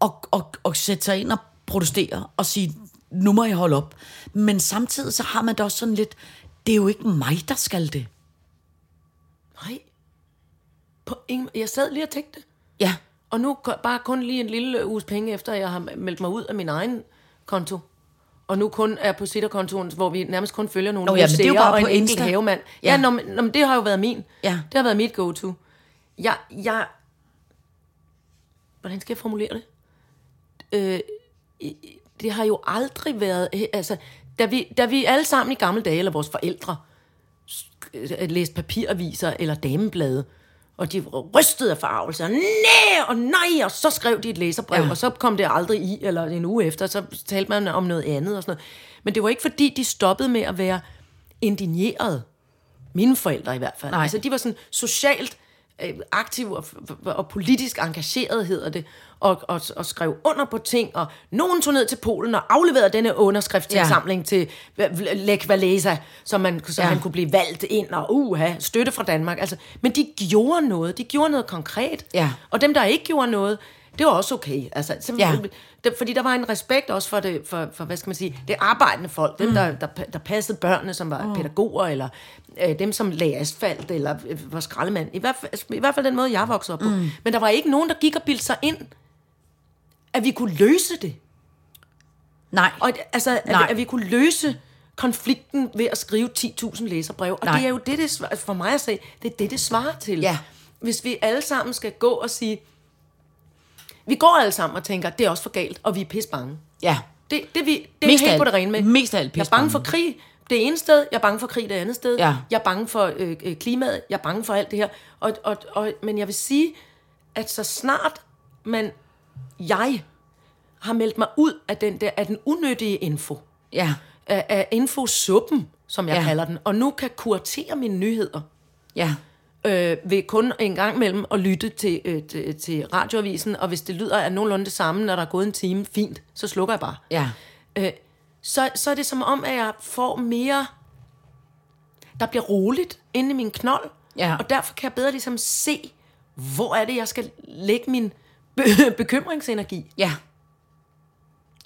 og, og, og sætte sig ind og protestere og sige, nu må jeg holde op. Men samtidig så har man da også sådan lidt, det er jo ikke mig, der skal det. Nej. På ingen, jeg sad lige og tænkte det. Ja, Og nu bare kun lige en lille uges penge efter, jeg har meldt mig ud af min egen konto. Og nu kun er på sitterkontoen, hvor vi nærmest kun følger nogle Nå, ja, men det er jo museer bare og på en enkelt havemand. Ja, Ja. nå, men, nå, men det har jo været min. Ja. Det har været mit go-to. Jeg, jeg, hvordan skal jeg formulere det? Øh, det har jo aldrig været, altså, da vi, da vi alle sammen i gamle dage, eller vores forældre, øh, læste papiraviser eller dameblade, og de rystede af farvelse, og nej, og nej, og så skrev de et læserbrev. Ja. og så kom det aldrig i, eller en uge efter, så talte man om noget andet og sådan noget. Men det var ikke fordi, de stoppede med at være indigneret. Mine forældre i hvert fald. Nej. Altså, de var sådan socialt øh, aktive og, og politisk engageret, hedder det, og, og, og skrev under på ting, og nogen tog ned til Polen og afleverede denne underskriftsindsamling ja. til Lech Walesa, så, man, så. Ja. han kunne blive valgt ind, og uha, støtte fra Danmark. Altså, men de gjorde noget, de gjorde noget konkret. Ja. Og dem, der ikke gjorde noget, det var også okay. Altså, så, Ja. det, fordi der var en respekt også for det, for, for hvad skal man sige, det arbejdende folk, dem, der, der, der passede børnene, som var pædagoger, eller øh, dem, som lagde asfalt, eller øh, var skraldemand. I hvert, fald, I hvert fald den måde, jeg voksede op på. Mm. Men der var ikke nogen, der gik og bildte sig ind, at vi kunne løse det. nej. Og at- altså, at, Nej. at vi kunne løse konflikten ved at skrive 10.000 læserbrev. Og Nej. det er jo det, det for mig at se, det er det, det svarer til. Ja. Hvis vi alle sammen skal gå og sige, vi går alle sammen og tænker, det er også for galt, og vi er pisse bange. Ja. Det, det, vi, det er Mest helt af på det rene med. mest af alt Jeg er bange for krig det ene sted, jeg er bange for krig det andet sted. Ja. Jeg er bange for øh, øh, klimaet, jeg er bange for alt det her. Og, og, og, men jeg vil sige, at så snart man, jeg har meldt mig ud af den der, af den unødige info, Ja. af, af infosuppen, som jeg. Ja. kalder den, og nu kan kuratere mine nyheder, Ja. Øh, ved kun en gang imellem at lytte til, øh, til, til radioavisen, og hvis det lyder af nogenlunde det samme, når der er gået en time, fint, så slukker jeg bare. Ja. Øh, så, så er det som om, at jeg får mere... Der bliver roligt inde i min knold, Ja. og derfor kan jeg bedre ligesom se, hvor er det, jeg skal lægge min be- *laughs* bekymringsenergi. Ja.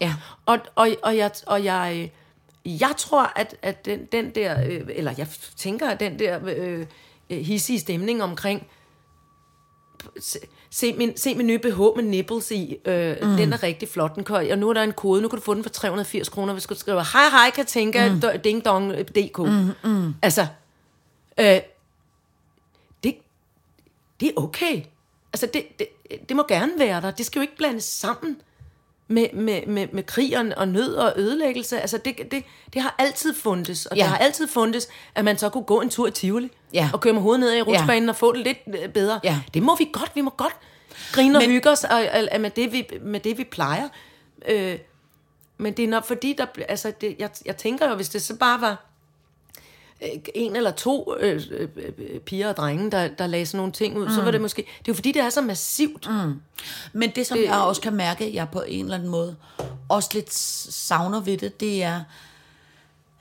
Ja. Og, og, og, jeg, og jeg, jeg tror, at, at den, den der, øh, eller jeg tænker, at den der øh, øh, hissige stemning omkring, se, se, min, se min nye BH med nipples i, øh, mm. den er rigtig flot, den kan, og nu er der en kode, nu kan du få den for 380 kroner, hvis du skriver, hej hej, kan tænke, mm. ding dong, øh, dk. Mm, mm. Altså, øh, det, det er okay. Altså, det, det, det må gerne være der. Det skal jo ikke blandes sammen med, med, med, med krig og, og nød og ødelæggelse. Altså, det, det, det har altid fundet, og ja. Det har altid fundet, at man så kunne gå en tur i Tivoli, Ja. og køre med hovedet ned i rutsbanen ja. og få det lidt øh, bedre. Ja. Det må vi godt, vi må godt grine og Men- hygge os og, og, og med, det, vi, med det, vi plejer. Øh, men det er nok fordi, der, altså, det, jeg, jeg tænker jo, hvis det så bare var en eller to øh, øh, øh, piger og drenge, der, der lagde sådan nogle ting ud, mm. så var det måske... Det er jo fordi, det er så massivt. Mm. Men det, som jeg også kan mærke, jeg på en eller anden måde også lidt savner ved det, det er,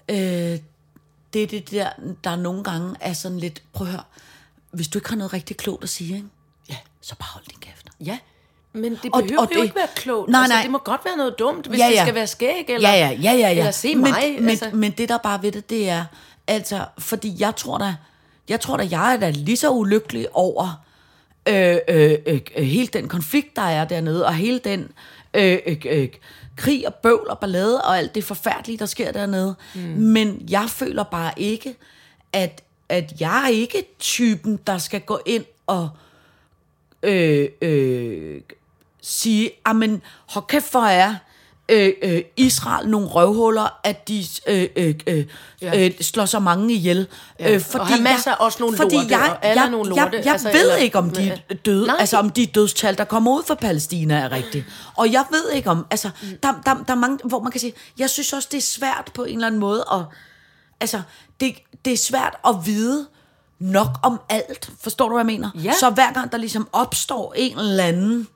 øh, det er det der, der nogle gange er sådan lidt, prøv at høre, hvis du ikke har noget rigtig klogt at sige, ikke? Ja. så bare hold din kæft. Ja, men det behøver og og, jo det- ikke være klogt. Nej, altså, nej. Det må godt være noget dumt, hvis ja. ja. det skal være skæg, eller, Ja, ja, ja, ja, ja. eller se men, mig. Men, altså. men det der bare ved det, det er, altså, fordi jeg tror da, jeg tror da, jeg er da lige så ulykkelig over øh, øh, øh, øh, hele den konflikt, der er dernede, og hele den øh, øh, øh, krig og bøvl og ballade, og alt det forfærdelige, der sker dernede. Mm. Men jeg føler bare ikke, at, at jeg er ikke typen, der skal gå ind og øh, øh, sige, men hold kæft for er øh, øh, Israel nogle røvhuller, at de øh, øh, øh, Ja. øh, slår så mange ihjel. Ja. Øh, fordi Hamas jeg, er også nogle fordi lorte, jeg, og alle jeg, nogle jeg, lorte, jeg, jeg altså, ved eller- ikke, om de er døde, Nej. altså om de dødstal, der kommer ud fra Palæstina, er rigtige. Og jeg ved ikke om, altså, der, der, der er mange, hvor man kan sige, jeg synes også, det er svært på en eller anden måde, at, altså, det, det er svært at vide nok om alt. Forstår du, hvad jeg mener? Ja. Så hver gang der ligesom opstår en eller anden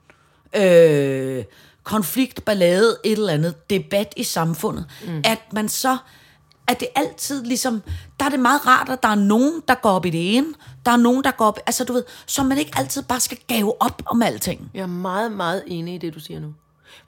øh, konflikt, ballade, et eller andet debat i samfundet, mm. at man så, at det altid ligesom, der er det meget rart, at der er nogen, der går op i det ene, der er nogen, der går op, altså du ved, så man ikke altid bare skal gave op om alting. Jeg er meget, meget enig i det, du siger nu.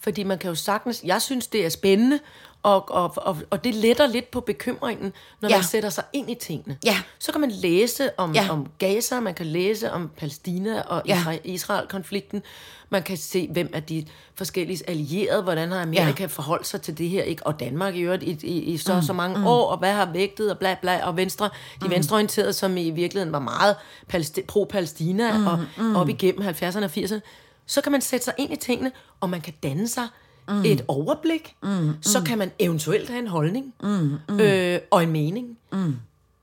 Fordi man kan jo sagtens... Jeg synes, det er spændende, og, og, og, og det letter lidt på bekymringen, når Ja. man sætter sig ind i tingene. Ja. Så kan man læse om, Ja. om Gaza, man kan læse om Palæstina og Ja. Isra- Israel-konflikten. Man kan se, hvem er de forskellige allierede, hvordan har Amerika ja. forholdt sig til det her, ikke? og Danmark i øvrigt i, i, i så, mm. så mange mm. år, og hvad har vægtet, og bla bla, og venstre, de mm. venstreorienterede, som i virkeligheden var meget palæsti- pro-Palæstina, mm. og mm. op igennem 70'erne og 80'erne, så kan man sætte sig ind i tingene, og man kan danne sig mm. et overblik, mm. så kan man eventuelt have en holdning, mm. Mm. Øh, og en mening, mm. men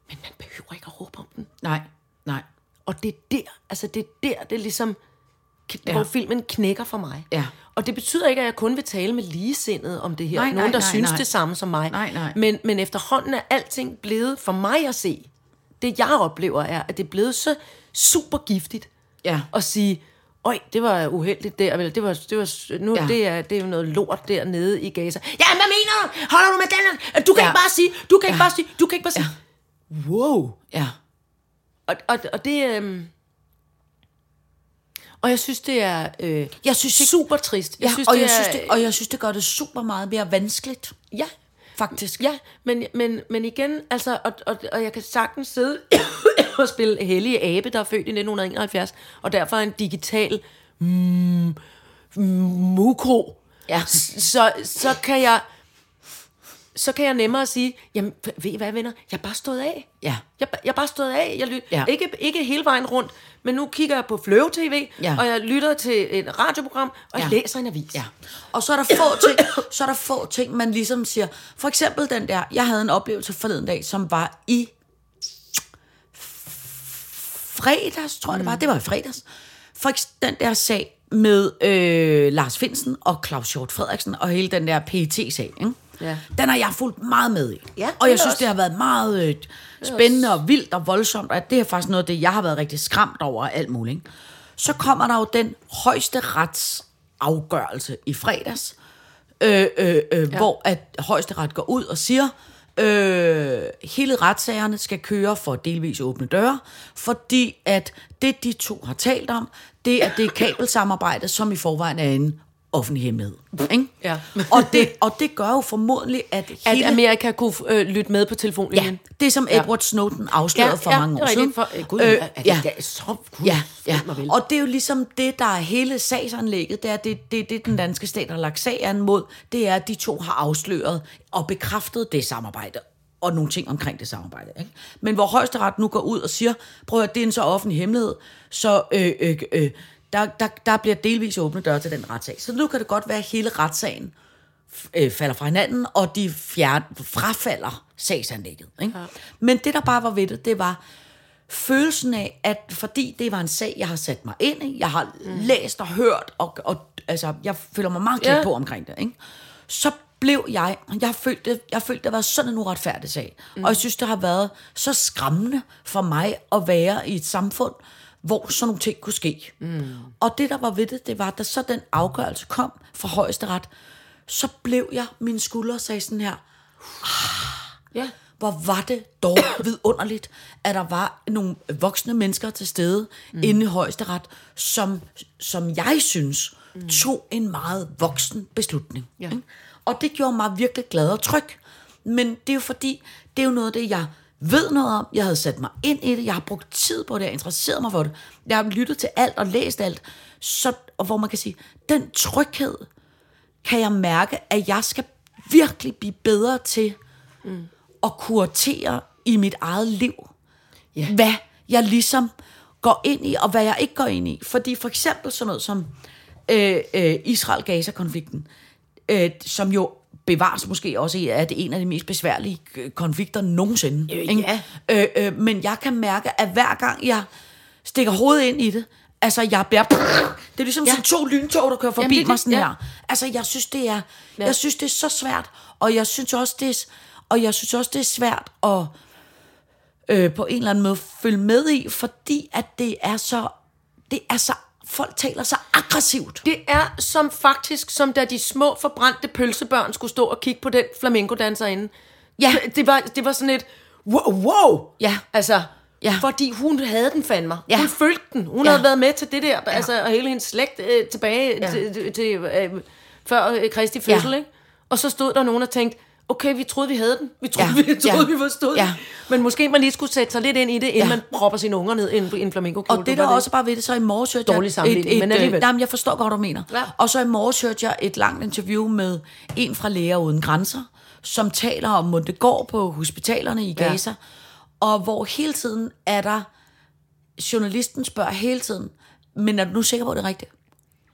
man behøver ikke at råbe om den. Nej, nej. Og det er der, altså det er der, det er ligesom. Ja. hvor filmen knækker for mig. Ja. Og det betyder ikke, at jeg kun vil tale med ligesindede om det her. Nej, Nogen, nej, der nej, synes nej. det samme som mig. Nej, nej. Men, men efterhånden er alting blevet, for mig at se, det jeg oplever er, at det er blevet så super giftigt Ja. at sige, Øj, det var uheldigt der, vel? Det var, det var, nu Ja. ja. det er, det er noget lort dernede i Gaza. Ja, hvad mener du? Holder du med den? Du kan Ja. ikke bare sige, du kan ikke bare sige, du kan ikke bare sige. Wow. Ja. Og, og, og det, øhm, og jeg synes, det er øh, Jeg synes ikke- super trist. Jeg ja, synes, og, det jeg er, synes det, og jeg synes, det gør det super meget mere vanskeligt, Ja, faktisk. ja men, men, men igen, altså, og, og, og jeg kan sagtens sidde *laughs* og spille Hellige Abe, der er født i 1971, og derfor er en digital mm, mukro. Ja. Så, så kan jeg så kan jeg nemmere sige, jamen, ved I hvad, venner? Jeg er bare stået af. Ja. Jeg, jeg er bare stået af. Jeg lyt, Ja. ikke, ikke hele vejen rundt, men nu kigger jeg på Fløve TV, Ja. og jeg lytter til et radioprogram, og jeg Ja. læser en avis. Ja. Og så er der få *coughs* ting, så er der få ting, man ligesom siger. For eksempel den der, jeg havde en oplevelse forleden dag, som var i fredags, tror jeg det var. Det var i fredags. For den der sag med øh, Lars Finsen og Claus Hjort Frederiksen og hele den der PET-sag, ikke? Ja. Den har jeg fulgt meget med i. Ja, og jeg synes, også. det har været meget... Øh, spændende og vildt og voldsomt, og det er faktisk noget af det, jeg har været rigtig skræmt over og alt muligt. ikke? Så kommer der jo den højeste retsafgørelse i fredags, øh, øh, øh, ja. hvor at højesteret går ud og siger, øh, hele retssagerne skal køre for delvis åbne døre, fordi at det, de to har talt om, det er det kabelsamarbejde, som i forvejen er en offentlig hemmelighed. Ikke? Ja. *laughs* og, det, og det gør jo formodentlig, at At hele... Amerika kunne øh, lytte med på telefonen Ja, det som Edward Snowden afslørede for mange år det er siden. For, øh, gud, Øh, er det, ja. ja. er så, gud, Ja, ja. Og det er jo ligesom det, der er hele sagsanlægget. Det er det, det, det den danske stat har lagt sag an mod. Det er, at de to har afsløret og bekræftet det samarbejde og nogle ting omkring det samarbejde. Ikke? Men hvor højesteret nu går ud og siger, prøv at det er en så offentlig hemmelighed, så øh, øh, øh, der, der, der bliver delvis åbne døre til den retssag. Så nu kan det godt være, at hele retssagen øh, falder fra hinanden, og de fjern, frafalder sagsanlægget. Ikke? Ja. Men det, der bare var ved det, det var følelsen af, at fordi det var en sag, jeg har sat mig ind i, jeg har mm. læst og hørt, og, og altså, jeg føler mig meget klædt Ja. på omkring det, ikke? så blev jeg, jeg følte, jeg følte, det været sådan en uretfærdig sag. Mm. Og jeg synes, det har været så skræmmende for mig at være i et samfund, hvor sådan nogle ting kunne ske. Mm. Og det, der var ved det, det var, da så den afgørelse kom fra højesteret, så blev jeg, mine skuldre sagde sådan her, Ja. hvor var det dog *coughs* vidunderligt, at der var nogle voksne mennesker til stede mm. inde i højesteret, som, som jeg synes mm. tog en meget voksen beslutning. Ja. ikke? Og det gjorde mig virkelig glad og tryg. Men det er jo fordi, det er jo noget af det, jeg ved noget om. Jeg havde sat mig ind i det. Jeg har brugt tid på det. Jeg interesseret mig for det. Jeg har lyttet til alt og læst alt. Så, og hvor man kan sige, den tryghed kan jeg mærke, at jeg skal virkelig blive bedre til mm. at kuratere i mit eget liv. Ja. Hvad jeg ligesom går ind i, og hvad jeg ikke går ind i. Fordi for eksempel sådan noget som øh, øh, Israel-Gaza-konflikten, øh, som jo bevares måske også i, at det er en af de mest besværlige øh, konflikter nogensinde. Øh, ikke? ja. Øh, øh, men jeg kan mærke, at hver gang jeg stikker hovedet ind i det, altså jeg bliver... Det er ligesom ja. Sådan to lyntog, der kører forbi Jamen, det mig sådan ja. her. Altså jeg synes, det er, ja. jeg synes, det er så svært, og jeg synes også, det er, og jeg synes også, det er svært at øh, på en eller anden måde følge med i, fordi at det er så, det er så, folk taler så aggressivt. Det er som faktisk, som da de små forbrændte pølsebørn skulle stå og kigge på den flamenco-danserinde. Ja. Det var, det var sådan et, wow, wow. Ja. Altså, Ja. fordi hun havde den fandme. Ja. Hun følte den. Hun Ja. havde været med til det der, altså, og hele hendes slægt øh, tilbage Ja. ja. til, til, til øh, før øh, Kristi fødsel, Ja. ikke? Og så stod der nogen og tænkte, okay, vi troede, vi havde den. Vi troede, Ja. vi, troede, Ja. vi forstod Ja. ja. Men måske man lige skulle sætte sig lidt ind i det, inden Ja. ja. man propper sine unger ned i en, en flamenco Og det der også bare ved det, så i morges hørte Dårlig jeg... sammenligning, men alligevel. Øh, nej, men jeg forstår godt, hvad du mener. Ja. Og så i morges hørte jeg et langt interview med en fra Læger Uden Grænser, som taler om, det går på hospitalerne i Ja. Gaza, og hvor hele tiden er der... Journalisten spørger hele tiden, men er du nu sikker på, at det er rigtigt?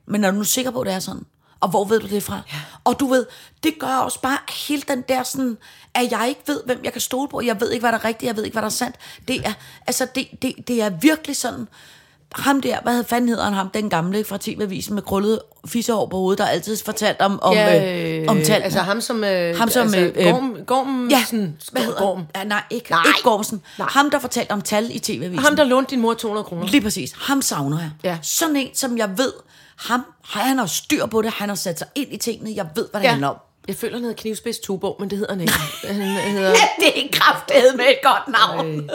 Men er du nu sikker på, at det er sådan? Og hvor ved du det fra? Ja. Og du ved, det gør også bare hele den der sådan, at jeg ikke ved, hvem jeg kan stole på. Jeg ved ikke, hvad der er rigtigt. Jeg ved ikke, hvad der er sandt. Det er, altså, det, det, det er virkelig sådan, ham der, hvad fanden hedder han ham, den gamle fra TV-avisen med krøllet fissehår på hovedet, der altid fortalt om, om, ja, øh, om tallene. Altså ham som... Øh, Ham som, altså, øh, Gorm, Gorm, Ja, sådan, hvad hedder Gorm. Ja, nej, ikke, Nej. ikke Gormsen. Nej. Ham, der fortalte om tal i TV-avisen. Ham, der lånte din mor 200 kroner. Lige præcis. Ham savner jeg. Ja. Sådan en, som jeg ved, ham, han har styr på det, han har sat sig ind i tingene, jeg ved, hvad det ja. handler om. Jeg føler, han hedder Knivspids Tuborg, men det hedder han ikke. *laughs* han hedder det er kraftedet med et godt navn.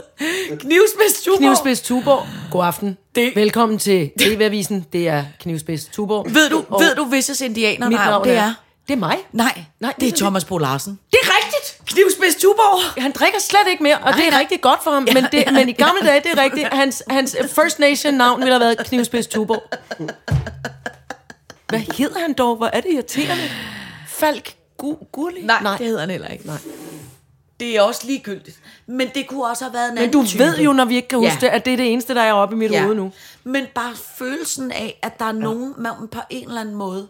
Knivspids Tuborg. Knivspids Tuborg. God aften. Det- Velkommen til TV-avisen. Det er Knivspids Tuborg. Ved du, Og ved du, hvis indianer navn det er? Det er mig. Nej, Nej, det er. Thomas Bo Larsen. Det er rigtigt. Knivspids Tuborg. Han drikker slet ikke mere, og nej, det er nej. rigtig godt for ham. Ja, men, det, ja, men i gamle dage, det er rigtigt. Hans, hans First Nation-navn ville have været Knivspids Tuborg. Hvad hedder han dog? Hvor er det irriterende? Falk Gu- Gurli? Nej, Nej, det hedder han heller ikke. Nej. Det er også ligegyldigt. Men det kunne også have været en Men anden du type. ved jo, når vi ikke kan huske Ja. det, at det er det eneste, der er oppe i mit ja. hoved nu. Men bare følelsen af, at der er nogen, man på en eller anden måde,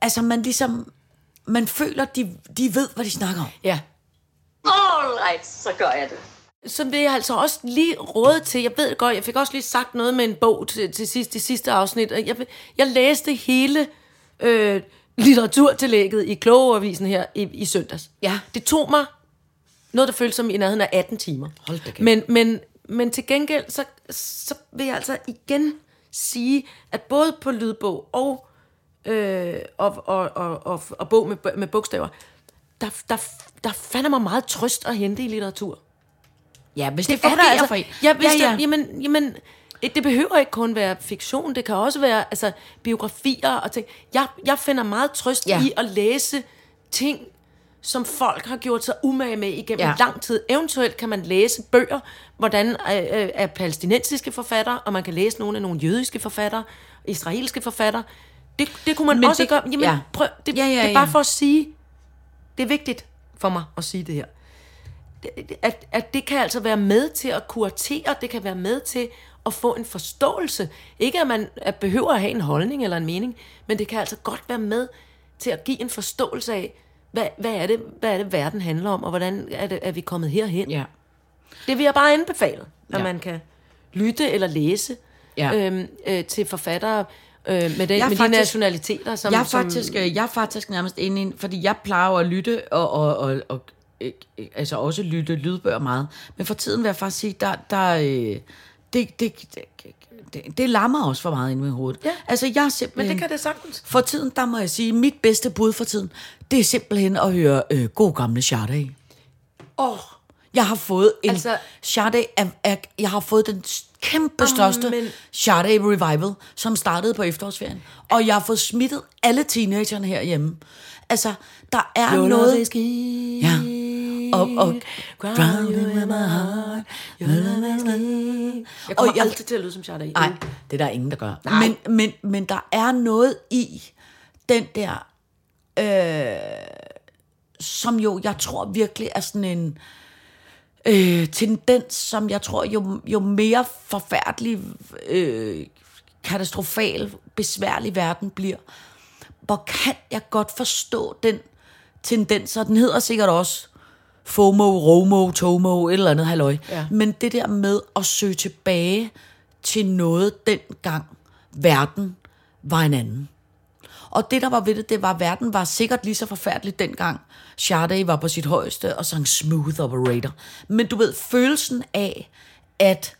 altså man ligesom, man føler, de, de ved, hvad de snakker om. Ja. Alright, så gør jeg det. Så vil jeg altså også lige råde til, jeg ved godt, jeg fik også lige sagt noget med en bog til, til sidst, det sidste afsnit, og jeg, jeg læste hele øh, litteraturtillægget i Klogeavisen her i, i søndags. Ja. Det tog mig Noget, der føles som i nærheden af 18 timer. Hold da. Men, men, men til gengæld, så, så vil jeg altså igen sige, at både på lydbog og, øh, og, og, og, og, og bog med, med bogstaver, der, der, der fandt mig meget trøst at hente i litteratur. Ja, hvis Det, det, er fungerer altså. for en. Ja, hvis ja, ja. Det, jamen, jamen, det det behøver ikke kun være fiktion, det kan også være altså, biografier og ting. Jeg, jeg finder meget trøst Ja. i at læse ting, som folk har gjort sig umage med igennem Ja. ja. lang tid. Eventuelt kan man læse bøger, hvordan øh, øh, er palæstinensiske forfattere, og man kan læse nogle af nogle jødiske forfattere, israelske forfattere. Det, det kunne man Men også det- gøre. Jamen, ja. ja. prøv, det, Ja, ja, det er bare ja. for at sige, det er vigtigt for mig at sige det her at, at det kan altså være med til at kuratere, det kan være med til at få en forståelse. Ikke at man at behøver at have en holdning eller en mening, men det kan altså godt være med til at give en forståelse af, hvad, hvad, er, det, hvad er det, verden handler om, og hvordan er, det, er vi kommet herhen. Ja. Det vil jeg bare anbefale, at Ja. man kan lytte eller læse Ja. øhm, øh, til forfattere øh, med, den, Jeg med faktisk- de nationaliteter, som... jeg er som, faktisk, øh, jeg er faktisk nærmest inde i, fordi jeg plejer at lytte, og, og, og, og øh, øh, altså også lytte lydbøger meget. Men for tiden vil jeg faktisk sige, der, der øh, det, det, det, det, det lammer også for meget inde i mit hoved. Ja. Altså jeg er Men simpelthen... det kan det sagtens. For tiden, der må jeg sige, mit bedste bud for tiden, det er simpelthen at høre øh, god gamle Sade. Åh, Jeg har fået en... Altså, Sade jeg har fået den kæmpe største men- Sade Revival, som startede på efterårsferien. Og jeg har fået smittet alle teenagerne herhjemme. Altså, der er noget... Ja. Og, og, Drowning with my heart. Jeg kommer Og jeg- aldrig til at lyde som Sade. Nej, det er der ingen, der gør. Men, men, men der er noget i den der, øh, som jo, jeg tror virkelig er sådan en øh, tendens, som jeg tror, jo, jo mere forfærdelig, øh, katastrofal, besværlig verden bliver, hvor kan jeg godt forstå den tendens, og den hedder sikkert også FOMO, ROMO, TOMO, et eller andet halløj. Ja. Men det der med at søge tilbage til noget dengang verden var en anden. Og det, der var ved det, det var, at verden var sikkert lige så forfærdelig dengang Sade var på sit højeste og sang Smooth Operator. Men du ved, følelsen af, at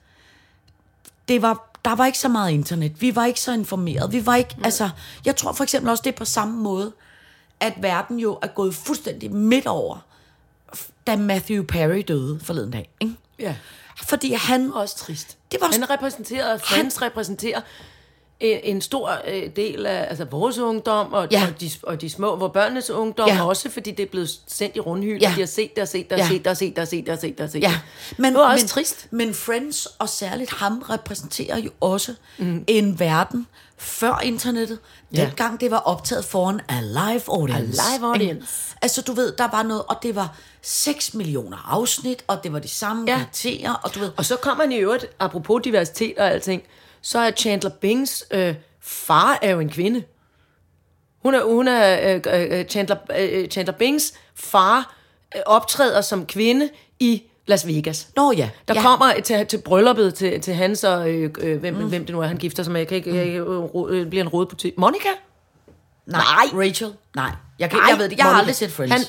det var, der var ikke så meget internet. Vi var ikke så informeret. Vi var ikke, altså, jeg tror for eksempel også, det er på samme måde, at verden jo er gået fuldstændig midt over, da Matthew Perry døde forleden dag. Ikke? Ja. Fordi han... også trist. Det var Han repræsenterer, Friends han... repræsenterer en, stor øh, del af altså vores ungdom, og, Ja. ja. og, de, og de små, hvor børnenes ungdom Ja. ja. også, fordi det er blevet sendt i rundhyld, Ja. ja. de har set det og set det og Ja. set det og set det og set det og set det og set Ja, det. men, det var også men, trist. Men Friends, og særligt ham, repræsenterer jo også mm. en verden før internettet. Ja. Dengang det var optaget foran a live audience. A live audience. Altså du ved, der var noget, og det var 6 millioner afsnit, og det var de samme ja. Ja. karakterer, og du ved... Og så kommer han i øvrigt, apropos diversitet og alting, så er Chandler Bings øh, far er jo en kvinde. Hun er, hun er øh, øh, Chandler, øh, Chandler Bings far øh, optræder som kvinde i Las Vegas. Nå ja. Der ja. kommer til, til brylluppet til, til hans og øh, øh, hvem, mm. hvem det nu er, han gifter sig med. Jeg kan ikke, jeg, jeg, øh, bliver en rodebutik. Monica? Nej, Rachel. Nej, jeg, kan, Nej, jeg ved det. Jeg har Monica. aldrig set Friends. Han,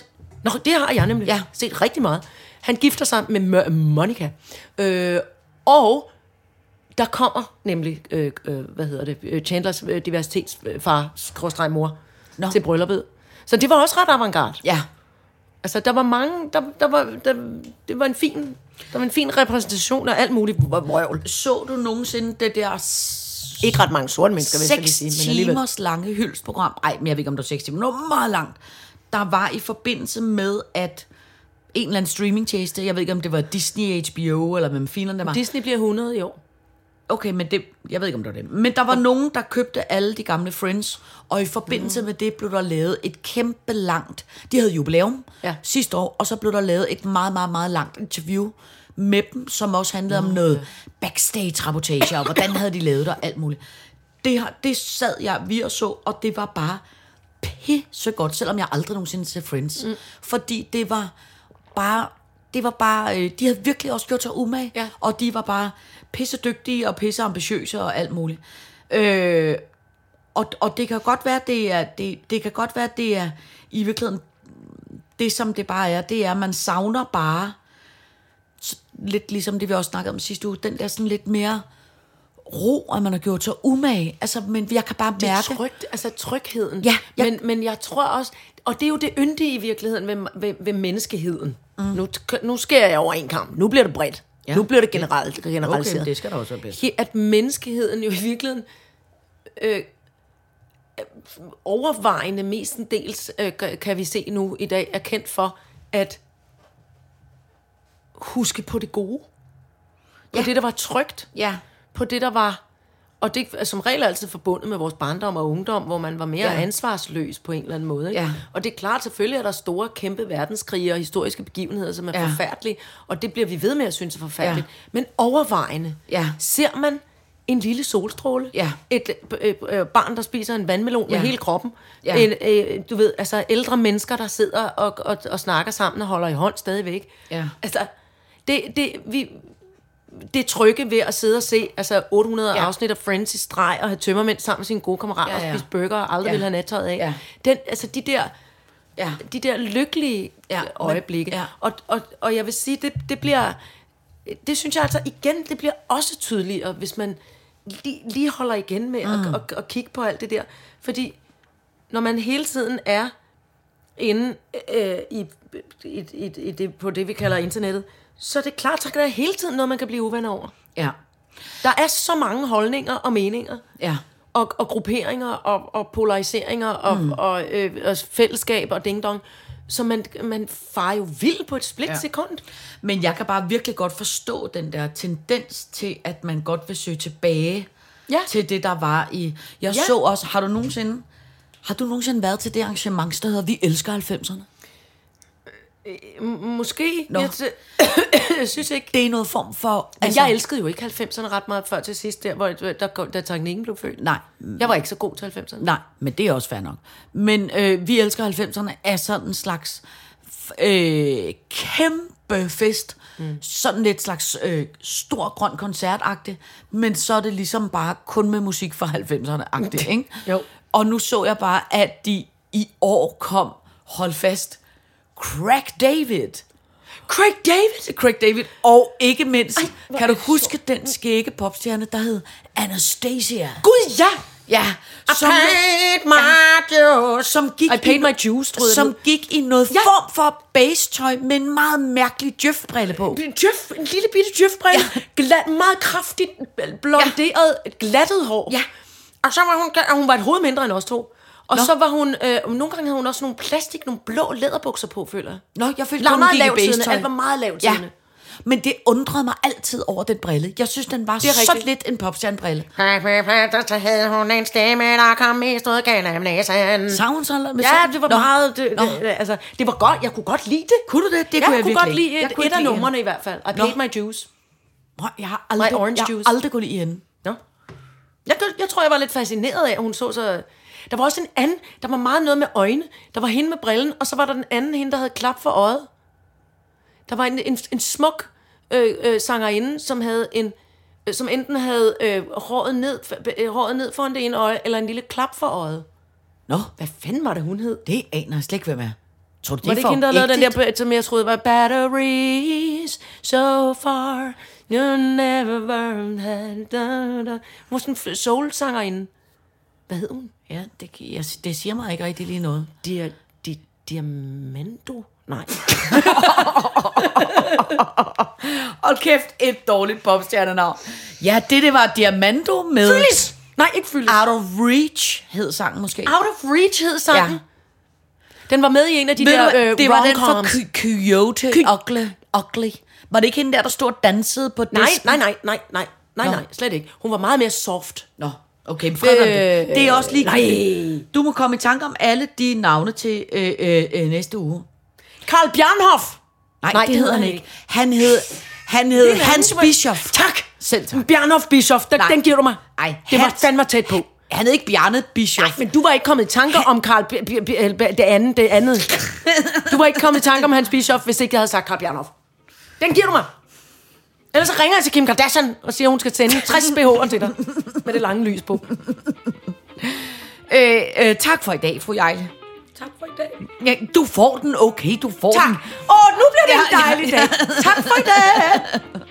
nå, det har jeg nemlig. Ja. Set rigtig meget. Han gifter sig med Mo- Monica. Øh, og der kommer nemlig, øh, øh, hvad hedder det, øh, Chandlers øh, diversitetsfar, skråstreg mor, Nå. til brylluppet. Så det var også ret avantgarde. Ja. Altså, der var mange, der, der var, der, det var en fin, der var en fin repræsentation af alt muligt vrøvl. Så du nogensinde det der Ikke ret mange sorte mennesker, vil jeg seks sige, men alligevel. timers lange hyldstprogram. Ej, men jeg ved ikke, om det var seks timer. Det var meget langt. Der var i forbindelse med, at en eller anden streamingtjeneste, jeg ved ikke, om det var Disney, HBO, eller hvem filen det var. Disney bliver 100 i år. Okay, men det, jeg ved ikke, om det var det. Men der var nogen, der købte alle de gamle Friends, og i forbindelse med det blev der lavet et kæmpe langt... De havde jubilæum Ja. sidste år, og så blev der lavet et meget, meget, meget langt interview med dem, som også handlede om noget backstage-rapportage, og hvordan havde de lavet det, og alt muligt. Det, det sad jeg vi og så, og det var bare pisse godt, selvom jeg aldrig nogensinde set Friends. Mm. Fordi det var bare... Det var bare... øh, De havde virkelig også gjort sig umage, Ja. og de var bare pisse dygtige og pisse ambitiøse og alt muligt. Øh, og, og det kan godt være, det er, det, det kan godt være, det er i virkeligheden det, som det bare er, det er, at man savner bare, så lidt ligesom det, vi også snakkede om sidste uge, den der sådan lidt mere ro, at man har gjort sig umage. Altså, men jeg kan bare Det er mærke... trygt, altså trygheden. Ja, jeg- Men, men jeg tror også, og det er jo det yndige i virkeligheden ved, ved, ved menneskeheden. Mm. Nu, nu skærer jeg over en kamp. Nu bliver det bredt. Ja. Nu bliver det generelt, generaliseret. Okay, det skal da også være bedst. At menneskeheden jo i virkeligheden øh, overvejende mestendels, øh, kan- kan vi se nu i dag, er kendt for at huske på det gode. På Ja. det, der var trygt Ja, på det, der var... Og det er som regel altid forbundet med vores barndom og ungdom, hvor man var mere Ja. ansvarsløs på en eller anden måde. Ikke? Ja. Og det er klart, selvfølgelig er der store, kæmpe verdenskrige og historiske begivenheder, som er Ja. forfærdelige, og det bliver vi ved med at synes er forfærdeligt. Ja. Men overvejende Ja. ser man en lille solstråle, Ja. et øh, øh, barn, der spiser en vandmelon. Ja. med hele kroppen, Ja. en, øh, du ved, altså ældre mennesker, der sidder og, og, og snakker sammen og holder i hånd stadigvæk. Ja. Altså, det, det, vi, det trygge ved at sidde og se altså 800 Ja. afsnit af Friends i streg og have tømmermænd sammen med sine gode kammerater Ja, ja, og spise burger og aldrig Ja. ville have nattøjet af. Ja. Den, altså de der, ja. de der lykkelige Ja, øjeblikke. ja. Og, og, og jeg vil sige, det, det bliver, det synes jeg altså igen, det bliver også tydeligere, hvis man lige, lige holder igen med mm. at, at, at kigge på alt det der. Fordi når man hele tiden er inde øh, i, i, i, i det, på det, vi kalder internettet, så er det klart, så kan der hele tiden noget, man kan blive uvenner over. Ja. Der er så mange holdninger og meninger. Ja. Og, og grupperinger og, og polariseringer og, mm. og, øh, og fællesskab og ding dong. Så man, man farer jo vild på et split Ja. Men jeg kan bare virkelig godt forstå den der tendens til, at man godt vil søge tilbage Ja. til det, der var i... Jeg Ja. så også... Har du nogensinde... Har du nogensinde været til det arrangement, der hedder Vi elsker 90'erne? Måske. Nå. Jeg, *coughs* jeg synes ikke. Det er noget form for... Altså, jeg elskede jo ikke 90'erne ret meget før til sidst, der, hvor, der, der, da teknikken blev født. Nej. Jeg var ikke så god til 90'erne. Nej, men det er også fair nok. Men øh, Vi elsker 90'erne er sådan en slags øh, kæmpe fest. Mm. Sådan lidt slags øh, stor grøn koncertagtigt. Men så er det ligesom bare kun med musik fra 90'erne-agtigt, *laughs* ikke? Jo. Og nu så jeg bare, at de i år kom, hold fast, Craig David. Craig David! Craig David, og ikke mindst, Ej, kan du huske den skægge popstjerne, der hed Anastasia? Gud, ja! Ja, som, paid my dues. som gik I paid i, my dues, troede som gik i noget Ja. form for base-tøj med en meget mærkelig djøf-brille på. En Jeff, en lille bitte Jeff-brille. Ja. Glat, meget kraftigt blonderet, ja. glattet hår. Ja. Og så var hun, og hun var et hoved mindre end os to. Og Nå. så var hun, øh, nogle gange havde hun også nogle plastik, nogle blå læderbukser på, føler jeg. Nå, jeg følte meget hun gik i base-tøj. Alt var meget lavt Ja. Men det undrede mig altid over den brille. Jeg synes, den var er så rigtigt. lidt en popstjernebrille. Så havde hun en stemme, der kom mest ud gennem næsen. Sang hun så? Med Ja, sådan- det var Nå. meget... Det, Nå. det, altså, det var godt. Jeg kunne godt lide det. Kunne du det? Det jeg kunne jeg kunne virkelig godt lide ikke. Jeg et, kunne et af lide numrene i hvert fald. I Nå. paid my dues. Nå, Jeg har aldrig, orange jeg har juice. aldrig gået i hende. Nå. Jeg, jeg, jeg tror, jeg var lidt fascineret af, at hun så så... Der var også en anden... Der var meget noget med øjne. Der var hende med brillen, og så var der den anden hende, der havde klap for øjet. Der var en, en, en smuk øh, øh, sangerinde, som havde en... Øh, som enten havde øh, håret, ned, øh, håret ned foran det ene øje, eller en lille klap for øjet. Nå, Hvad fanden var det, hun hed? det aner jeg slet ikke, hvem er. Tror du, det Var det ikke hende, der lavede den der, som jeg troede var Batteries so far, you never burn that, da, da. Hun var sådan en soul-sangerinde. Hvad hed hun? Ja, det, jeg, det siger mig ikke rigtig lige noget. Dia, di, Diamando? Nej. *laughs* Hold kæft, et dårligt popstjernenavn. Ja, det, det var Diamando med... Fyllis! Nej, ikke Fyllis. Out of Reach hed sangen måske. Out of Reach hed sangen. Ja. Den var med i en af de Ved du der hvad, øh, det var den fra Coyote Ky- Ugly. Ugly. Var det ikke hende der, der stod og dansede på Nej, disken? nej, nej, nej, nej. Nej, Nå. nej, slet ikke. Hun var meget mere soft. Nå, okay, men fred øh, det. det er også lige nej. Du må komme i tanke om alle de navne til øh, øh, øh, næste uge. Karl Bjarnhoff! Nej, nej det, det hedder han ikke. Han hed, han hed Det Hans Bischoff. Tak! Selv tak. Bjarnhoff Bischoff, den, Nej. den giver du mig. Ej, det var Hans- fandme tæt på. Han hed ikke Bjarne Bischoff. Nej, men du var ikke kommet i tanker om Karl det andet, det andet. *laughs* Du var ikke kommet i tanker om Hans Bischoff, hvis ikke jeg havde sagt Karl Bjarnhoff. Den giver du mig. Ellers så ringer jeg til Kim Kardashian og siger, at hun skal sende 60 *laughs* BH'er til dig. Med det lange lys på. Øh, øh, tak for i dag, fru Jejle. Tak for i dag. ja, du får den, okay, du får Tak. den. Åh, nu bliver det en Ja, ja, dejlig ja. dag. Tak for i dag. *laughs*